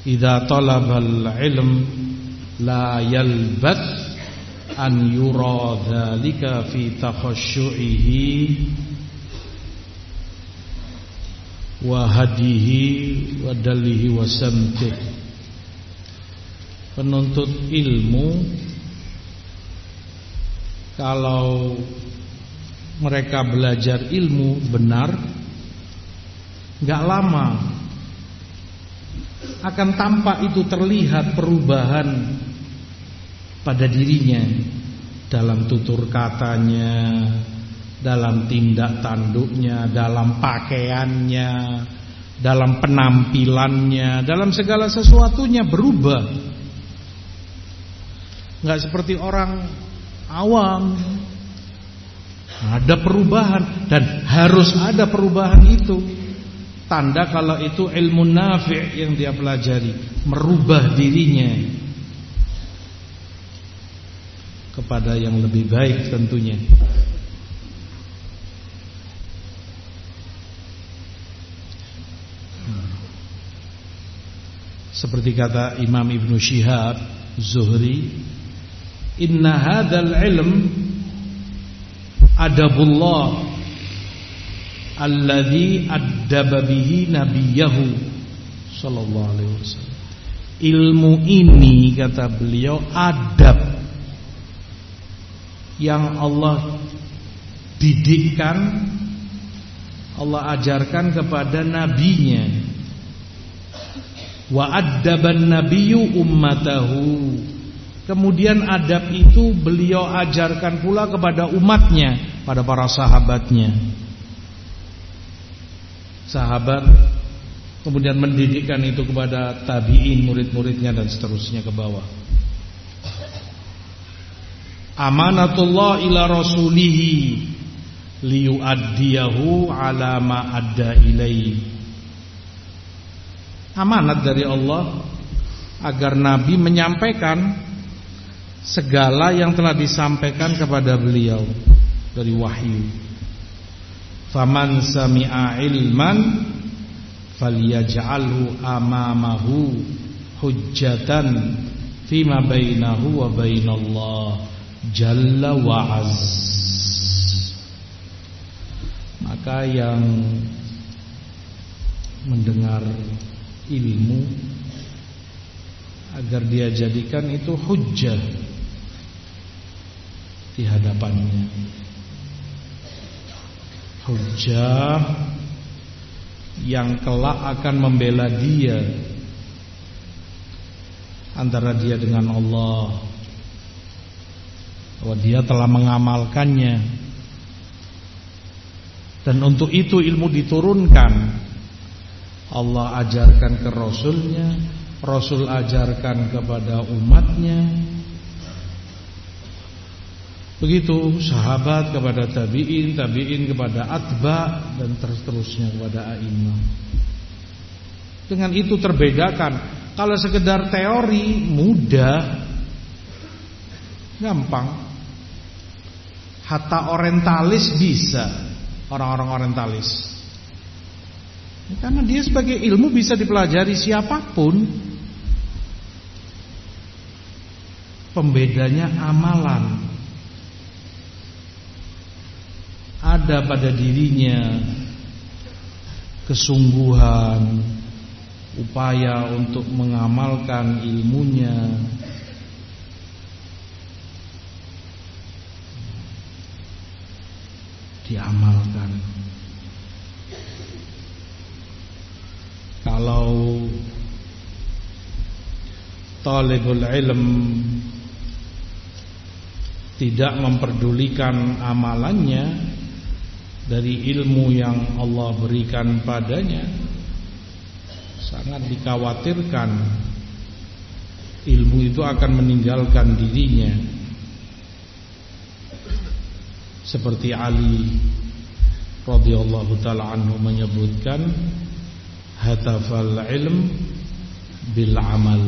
Idza talabal ilm la yalbath an yura dhalika fi takhashu'ihi wa hadihi wa dalihi wa samtih penuntut ilmu kalau mereka belajar ilmu benar nggak lama akan tampak itu terlihat perubahan pada dirinya dalam tutur katanya dalam tindak tanduknya, dalam pakaiannya, dalam penampilannya, dalam segala sesuatunya berubah. Enggak seperti orang awam. Ada perubahan dan harus ada perubahan itu. Tanda kalau itu ilmu nafi' yang dia pelajari, merubah dirinya kepada yang lebih baik tentunya. Seperti kata Imam Ibn Shihab Zuhri Inna hadal ilm Adabullah Alladhi addaba bihi nabiyahu Sallallahu alaihi wasallam. Ilmu ini kata beliau adab Yang Allah didikkan Allah ajarkan kepada nabinya Wa addaban nabiyyu ummatahu. Kemudian adab itu beliau ajarkan pula kepada umatnya, pada para sahabatnya. Sahabat kemudian mendidikkan itu kepada tabi'in, murid-muridnya dan seterusnya ke bawah. Amanatullah ila rasulihi liyuaddiyahu ala ma adda ilai amanat dari Allah agar nabi menyampaikan segala yang telah disampaikan kepada beliau dari wahyu. Faman sami'a ilman falyaj'alhu amamahu hujjatan fima bainahu wa bainallah jalla wa azza maka yang mendengar ilmu agar dia jadikan itu hujjah di hadapannya. Hujjah yang kelak akan membela dia antara dia dengan Allah. Bahwa dia telah mengamalkannya. Dan untuk itu ilmu diturunkan Allah ajarkan ke Rasulnya Rasul ajarkan kepada umatnya. Begitu sahabat kepada tabi'in Tabi'in kepada atba Dan terus-terusnya kepada a'imah. Dengan itu terbedakan. Kalau sekedar teori mudah. Gampang. Hatta orientalis bisa. Orang-orang orientalis. Karena dia sebagai ilmu bisa dipelajari siapa pun. Pembedanya amalan. Ada pada dirinya kesungguhan, upaya untuk mengamalkan ilmunya, diamalkan. Kalau talibul ilm tidak memperdulikan amalannya dari ilmu yang Allah berikan padanya sangat dikhawatirkan ilmu itu akan meninggalkan dirinya. Seperti Ali radhiyallahu taala anhu menyebutkan hatafal ilm bil amal.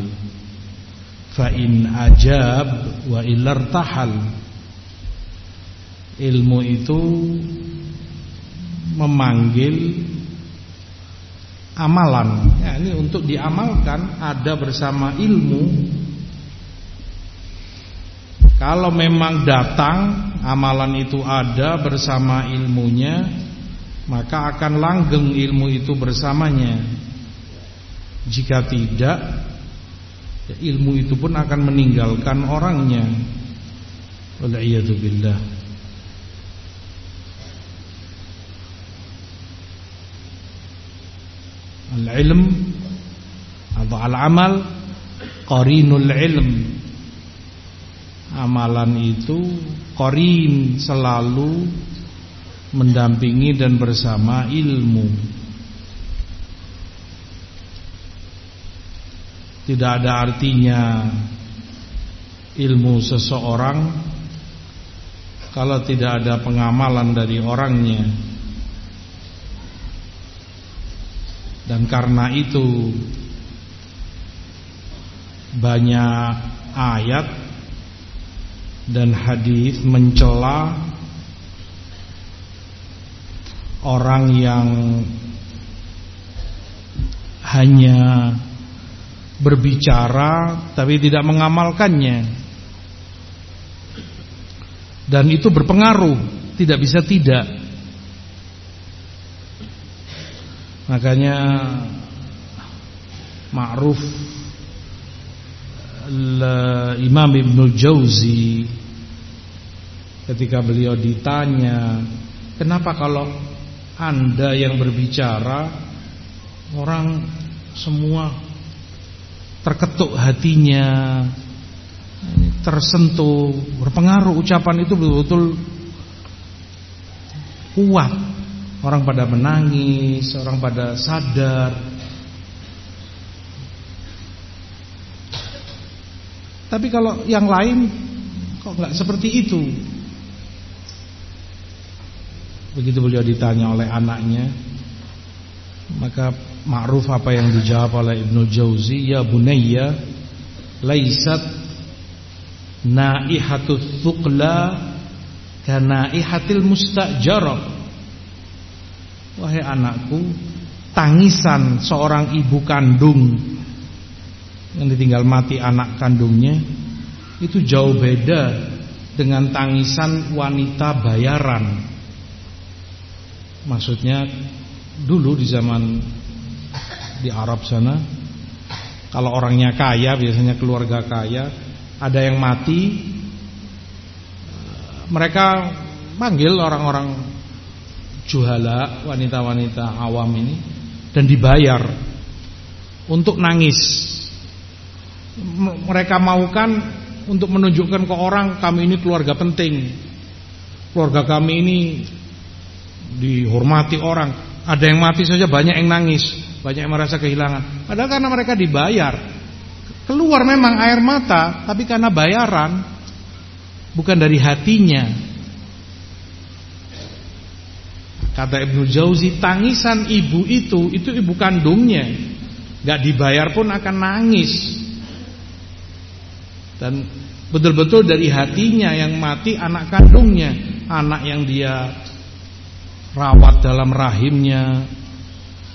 Fa in ajab wa ilartahal ilmu itu memanggil amalan. Ya, ini untuk diamalkan ada bersama ilmu. Kalau memang datang amalan itu ada bersama ilmunya maka akan langgeng ilmu itu bersamanya. Jika tidak ya ilmu itu pun akan meninggalkan orangnya. Billah al-ilm atau al-amal qarinul ilm. Amalan itu korin selalu mendampingi dan bersama ilmu. Tidak ada artinya ilmu seseorang kalau tidak ada pengamalan dari orangnya. Dan karena itu banyak ayat dan hadis mencela orang yang hanya berbicara tapi tidak mengamalkannya. Dan itu berpengaruh tidak bisa tidak. Makanya ma'ruf Imam Ibnu Jauzi ketika beliau ditanya, "Kenapa kalau Anda yang berbicara orang semua terketuk hatinya, tersentuh, berpengaruh ucapan itu betul-betul kuat. Orang pada menangis, orang pada sadar Tapi kalau yang lain kok nggak seperti itu? Begitu beliau ditanya oleh anaknya, maka ma'ruf apa yang dijawab oleh Ibnu Jauzi, ya bunayya, laisat naihatut thuqla kanaihatil mustajarab. Wahai anakku, tangisan seorang ibu kandung yang ditinggal mati anak kandungnya itu jauh beda dengan tangisan wanita bayaran. Maksudnya dulu di zaman di Arab sana kalau orangnya kaya biasanya keluarga kaya ada yang mati mereka manggil orang-orang juhala wanita-wanita awam ini dan dibayar untuk nangis. Mereka maukan untuk menunjukkan ke orang kami ini keluarga penting. Keluarga kami ini dihormati orang ada yang mati saja banyak yang nangis, banyak yang merasa kehilangan. Padahal karena mereka dibayar. Keluar memang air mata, tapi karena bayaran, bukan dari hatinya. Kata Ibnu Jauzi, tangisan ibu itu, itu ibu kandungnya. Gak dibayar pun akan nangis. Dan betul-betul dari hatinya yang mati anak kandungnya. Anak yang dia rawat dalam rahimnya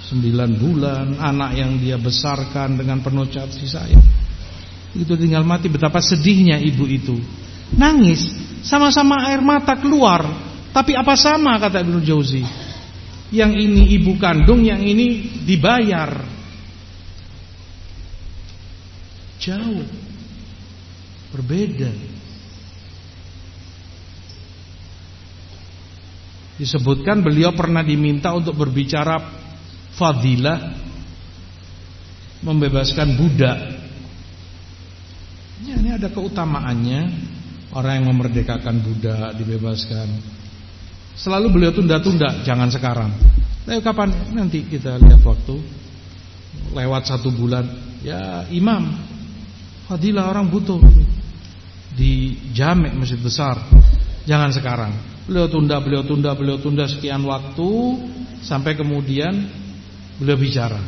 sembilan bulan, anak yang dia besarkan dengan penuh kasih sayang. Itu tinggal mati betapa sedihnya ibu itu. Nangis, sama-sama air mata keluar, tapi apa sama kata Ibnu Jauzi? Yang ini ibu kandung, yang ini dibayar. Jauh. Berbeda. Disebutkan beliau pernah diminta untuk berbicara fadilah membebaskan budak. Ya, ini ada keutamaannya orang yang memerdekakan budak dibebaskan. Selalu beliau tunda-tunda, jangan sekarang. Tapi kapan nanti kita lihat waktu. Lewat satu bulan, ya imam, fadilah orang butuh di jamek masjid besar. Jangan sekarang. Beliau tunda, beliau tunda, beliau tunda sekian waktu sampai kemudian beliau bicara.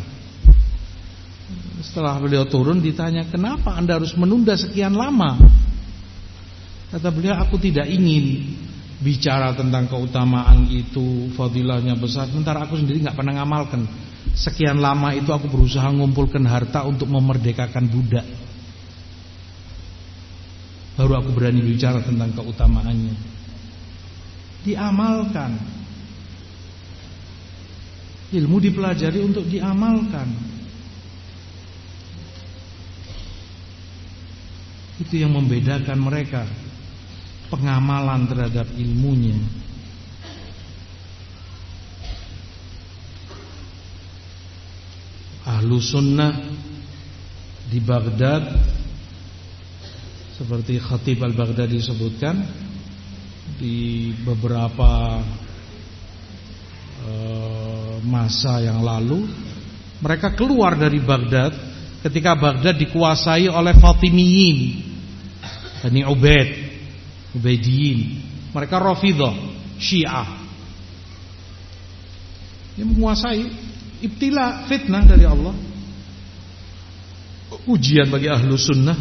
Setelah beliau turun ditanya, "Kenapa Anda harus menunda sekian lama?" Kata beliau, "Aku tidak ingin bicara tentang keutamaan itu, fadilahnya besar, sementara aku sendiri nggak pernah ngamalkan. Sekian lama itu aku berusaha mengumpulkan harta untuk memerdekakan budak. Baru aku berani bicara tentang keutamaannya." Diamalkan. Ilmu dipelajari untuk diamalkan. Itu yang membedakan mereka Pengamalan terhadap ilmunya Ahlu sunnah Di Baghdad Seperti Khatib al-Baghdadi disebutkan di beberapa uh, masa yang lalu mereka keluar dari Baghdad ketika Baghdad dikuasai oleh Fatimiyin Bani Ubaid Ubaidiyin mereka Rafidah Syiah. Yang menguasai ibtila fitnah dari Allah. Ujian bagi ahlu sunnah.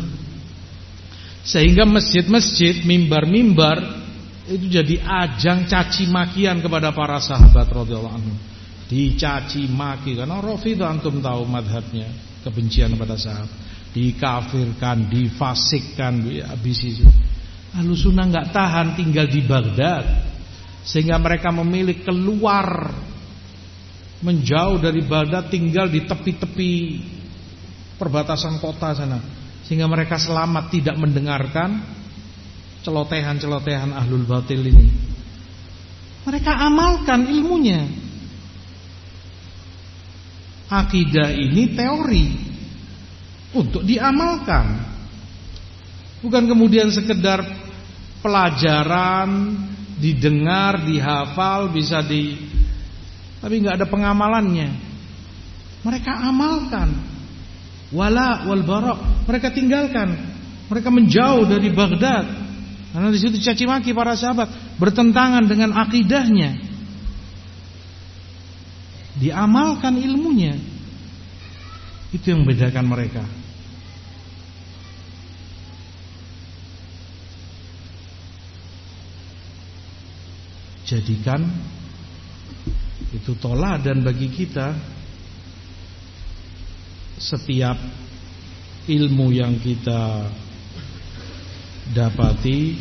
Sehingga masjid-masjid mimbar-mimbar itu jadi ajang caci makian kepada para sahabat radhiyallahu anhu. Dicaci maki karena Rafidhah antum tahu madhabnya kebencian kepada sahabat. Dikafirkan, difasikkan, habis itu. Lalu sunnah nggak tahan tinggal di Baghdad sehingga mereka memilih keluar menjauh dari Baghdad tinggal di tepi-tepi perbatasan kota sana sehingga mereka selamat tidak mendengarkan celotehan-celotehan ahlul batil ini. Mereka amalkan ilmunya. Akidah ini teori untuk diamalkan. Bukan kemudian sekedar pelajaran, didengar, dihafal, bisa di tapi nggak ada pengamalannya. Mereka amalkan. Wala wal barok. Mereka tinggalkan. Mereka menjauh dari Baghdad. Karena di situ caci maki para sahabat bertentangan dengan akidahnya. Diamalkan ilmunya. Itu yang membedakan mereka. Jadikan itu toladan bagi kita setiap ilmu yang kita dapati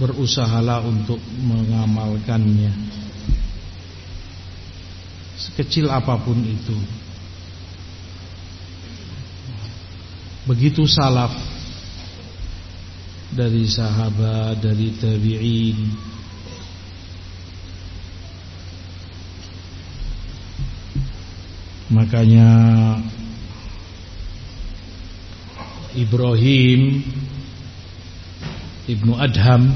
berusahalah untuk mengamalkannya. Sekecil apa pun itu. Begitu salaf dari sahabat dari tabi'in. Makanya Ibrahim Ibnu Adham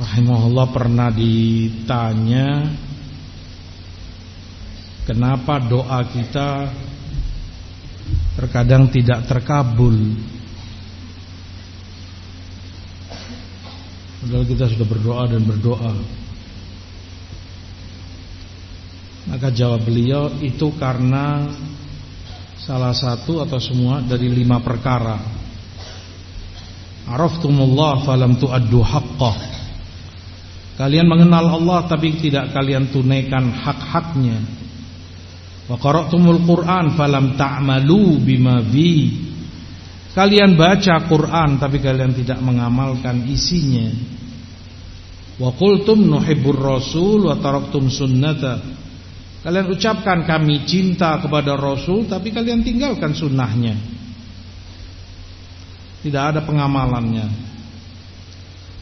Rahimahullah pernah ditanya Kenapa doa kita Terkadang tidak terkabul? Padahal kita sudah berdoa dan berdoa. Maka jawab beliau itu karena salah satu atau semua dari lima perkara. Araftumullah falam tu'addu haqqah. Kalian mengenal Allah tapi tidak kalian tunaikan hak-haknya. Wa qara'tumul Qur'an falam ta'malu bima bi. Kalian baca Quran tapi kalian tidak mengamalkan isinya. Wa qultum nuhibbur rasul wa taraktum sunnata Kalian ucapkan kami cinta kepada Rasul Tapi kalian tinggalkan sunnahnya. Tidak ada pengamalannya.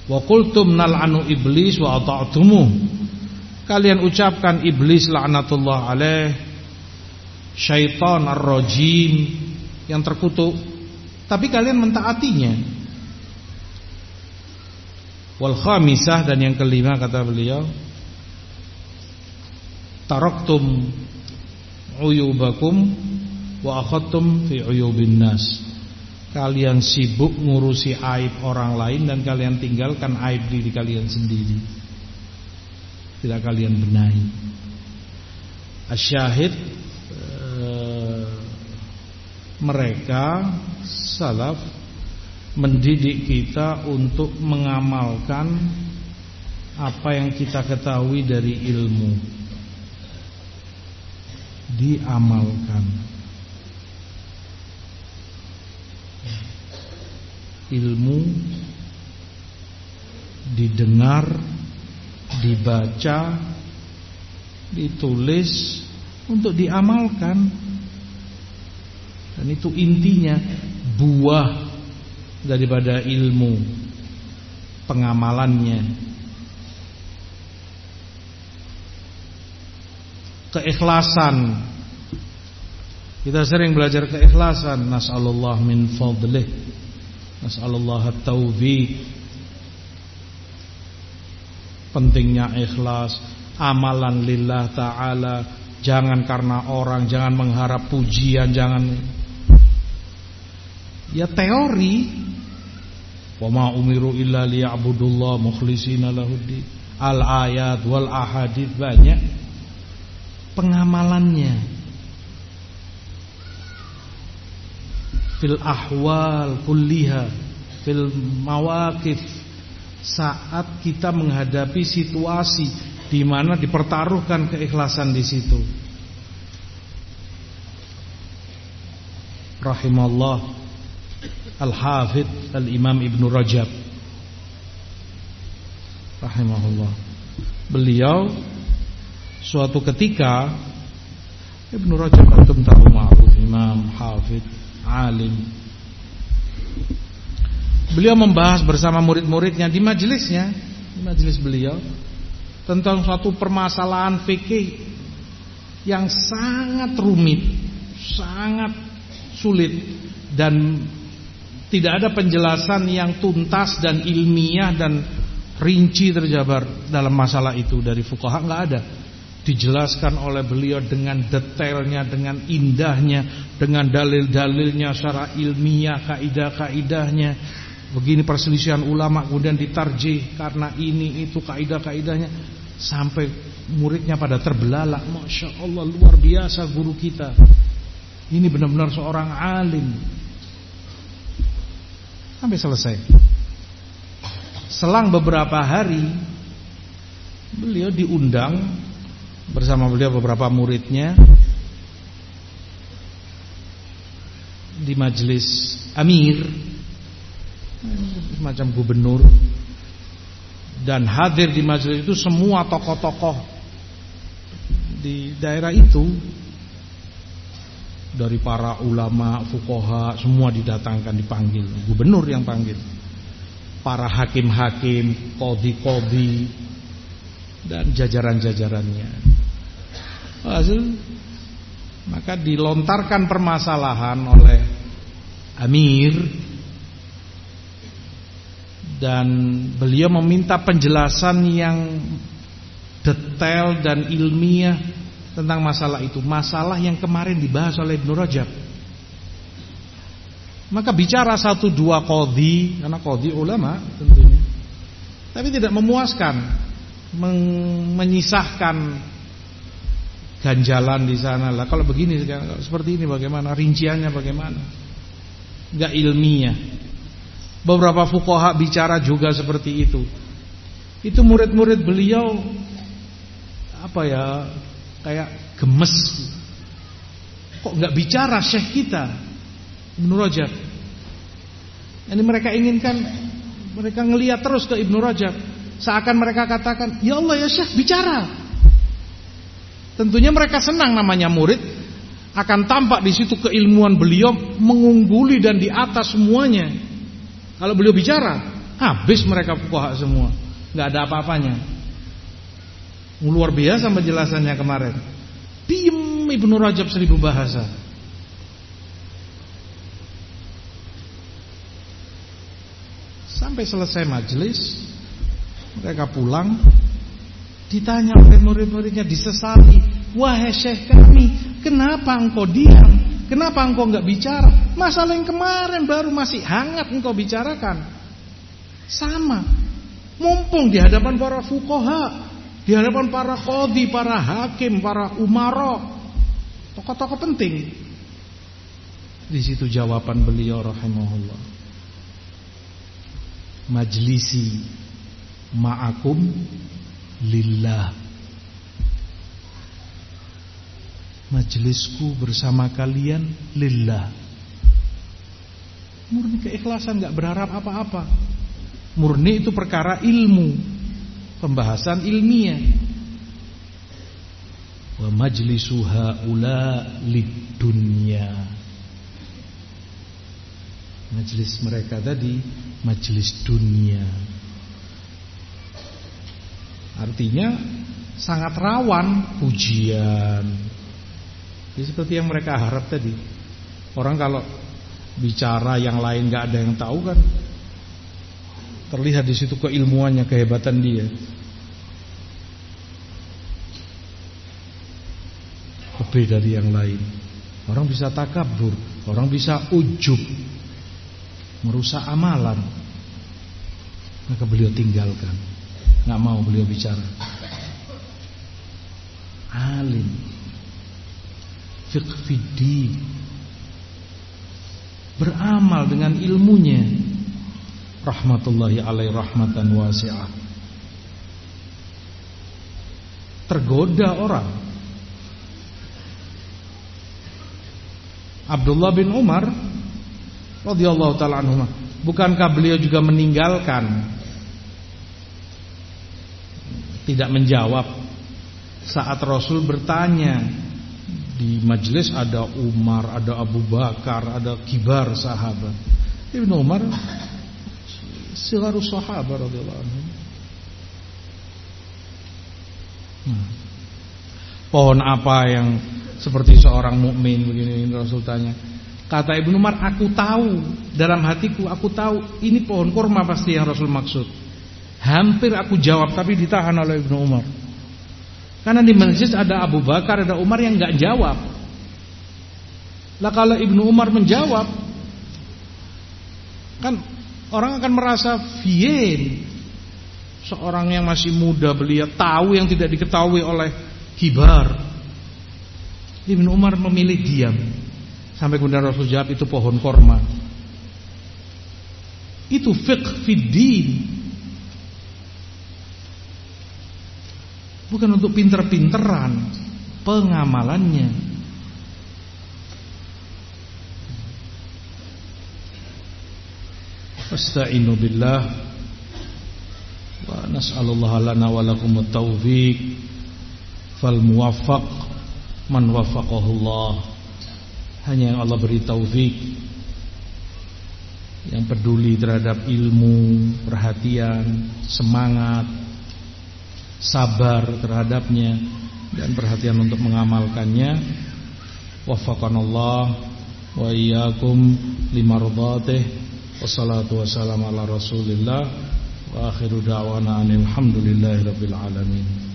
Wa kultum nal'anu iblis wa ata'tumu. Kalian ucapkan iblis la'natullah alaih. Syaitan ar-rajim Yang terkutuk. Tapi kalian mentaatinya. Wal khamisah dan yang kelima kata beliau taraktum uyubakum wa akhadtum fi uyubin nas. Kalian sibuk ngurusi aib orang lain dan kalian tinggalkan aib diri kalian sendiri. Tidak kalian benahi. Asyahid eh, mereka salaf mendidik kita untuk mengamalkan apa yang kita ketahui dari ilmu diamalkan. Ilmu didengar, dibaca, ditulis untuk diamalkan. Dan itu intinya buah daripada ilmu pengamalannya. keikhlasan. Kita sering belajar keikhlasan. Nas'alullah min fadlih. Nas'alullah taufiq. Pentingnya ikhlas, amalan lillah taala, jangan karena orang, jangan mengharap pujian, jangan ya teori. Wa ma umiru illa liya'budullah mukhlishina lahuddin. Al ayat wal ahadits banyak pengamalannya fil ahwal kulliha fil mawakif saat kita menghadapi situasi di mana dipertaruhkan keikhlasan di situ. Rahimallah al-hafidh al-imam Ibnu Rajab. Rahimahullah. Beliau Suatu ketika Ibnu Rajab antum tahu ma'ruf imam, hafid, alim. Beliau membahas bersama murid-muridnya di majelisnya, di majelis beliau. Tentang suatu permasalahan fikih yang sangat rumit, sangat sulit dan tidak ada penjelasan yang tuntas dan ilmiah dan rinci terjabar dalam masalah itu dari fuqaha. Enggak ada dijelaskan oleh beliau dengan detailnya, dengan indahnya, dengan dalil-dalilnya secara ilmiah, kaidah-kaidahnya. begini perselisihan ulama kemudian ditarjih karena ini itu kaidah-kaidahnya sampai muridnya pada terbelalak. Masya Allah luar biasa guru kita. Ini benar-benar seorang alim. Sampai selesai. Selang beberapa hari beliau diundang bersama beliau beberapa muridnya di majelis amir semacam gubernur dan hadir di majelis itu semua tokoh-tokoh di daerah itu dari para ulama, fukoha semua didatangkan dipanggil, gubernur yang panggil. Para hakim-hakim, kodi-kodi dan jajaran-jajarannya. Hasil maka dilontarkan permasalahan oleh Amir dan beliau meminta penjelasan yang detail dan ilmiah tentang masalah itu, masalah yang kemarin dibahas oleh Ibnu Rajab. Maka bicara satu dua kodi, karena kodi ulama tentunya, tapi tidak memuaskan, menyisahkan ganjalan di sana lah. Kalau begini seperti ini bagaimana, rinciannya bagaimana? Enggak ilmiah. Beberapa fukoha bicara juga seperti itu. Itu murid-murid beliau apa ya kayak gemes. Kok nggak bicara syekh kita Ibnu Rajab? Ini mereka inginkan mereka ngelihat terus ke Ibnu Rajab. Seakan mereka katakan, "Ya Allah ya Syekh, bicara." Tentunya mereka senang namanya murid akan tampak di situ keilmuan beliau mengungguli dan di atas semuanya. Kalau beliau bicara, habis mereka fuqaha semua. nggak ada apa-apanya. Luar biasa penjelasannya kemarin. Diem Ibnu Rajab seribu bahasa. Sampai selesai majelis, mereka pulang, ditanya oleh murid-muridnya, disesali, wahai syekh kami, kenapa engkau diam? Kenapa engkau nggak bicara? Masalah yang kemarin baru masih hangat engkau bicarakan. Sama. Mumpung di hadapan para fukoha, di hadapan para kodi, para hakim, para umaro, tokoh-tokoh penting. Di situ jawaban beliau rahimahullah. Majlisi ma'akum lillah Majelisku bersama kalian lillah. Murni keikhlasan nggak berharap apa-apa. Murni itu perkara ilmu, pembahasan ilmiah. Wa majlisu haula lidunya. Majelis mereka tadi majelis dunia. Artinya sangat rawan pujian, Ya, seperti yang mereka harap tadi. Orang kalau bicara yang lain nggak ada yang tahu kan terlihat di situ keilmuannya, kehebatan dia. Lebih dari yang lain. Orang bisa takabur, orang bisa ujub, merusak amalan. Maka beliau tinggalkan, nggak mau beliau bicara. Alim. Fiqh fiddin beramal dengan ilmunya. Rahmatullahi alaih rahmatan wasi'ah. Tergoda orang. Abdullah bin Umar radhiyallahu taala anhu bukankah beliau juga meninggalkan tidak menjawab saat Rasul bertanya di majelis ada Umar, ada Abu Bakar, ada kibar sahabat. Ibnu Umar sigarus sahabat radhiyallahu anhu. Hmm. Pohon apa yang seperti seorang mukmin begini Rasul tanya. Kata Ibnu Umar, aku tahu dalam hatiku aku tahu ini pohon kurma pasti yang Rasul maksud. Hampir aku jawab tapi ditahan oleh Ibnu Umar. Karena di masjid ada Abu Bakar, ada Umar yang nggak jawab. Lah kalau Ibnu Umar menjawab, kan Orang akan merasa fien. Seorang yang masih muda belia tahu yang tidak diketahui oleh kibar. Ibn Umar memilih diam. Sampai kemudian Rasul jawab itu pohon korma. Itu fiqh fiddin. Bukan untuk pinter-pinteran Pengamalannya. Astagfirullah billah. Wa nas'alullah lana wa lakumut taufiq Fal muwaffaq Man waffaqahullah Hanya yang Allah beri taufik Yang peduli terhadap ilmu Perhatian Semangat sabar terhadapnya dan perhatian untuk mengamalkannya. Waffaqanallah wa iyyakum limardhatih wassalatu wassalamu ala rasulillah. Wa akhiru da'wana alhamdulillahi rabbil alamin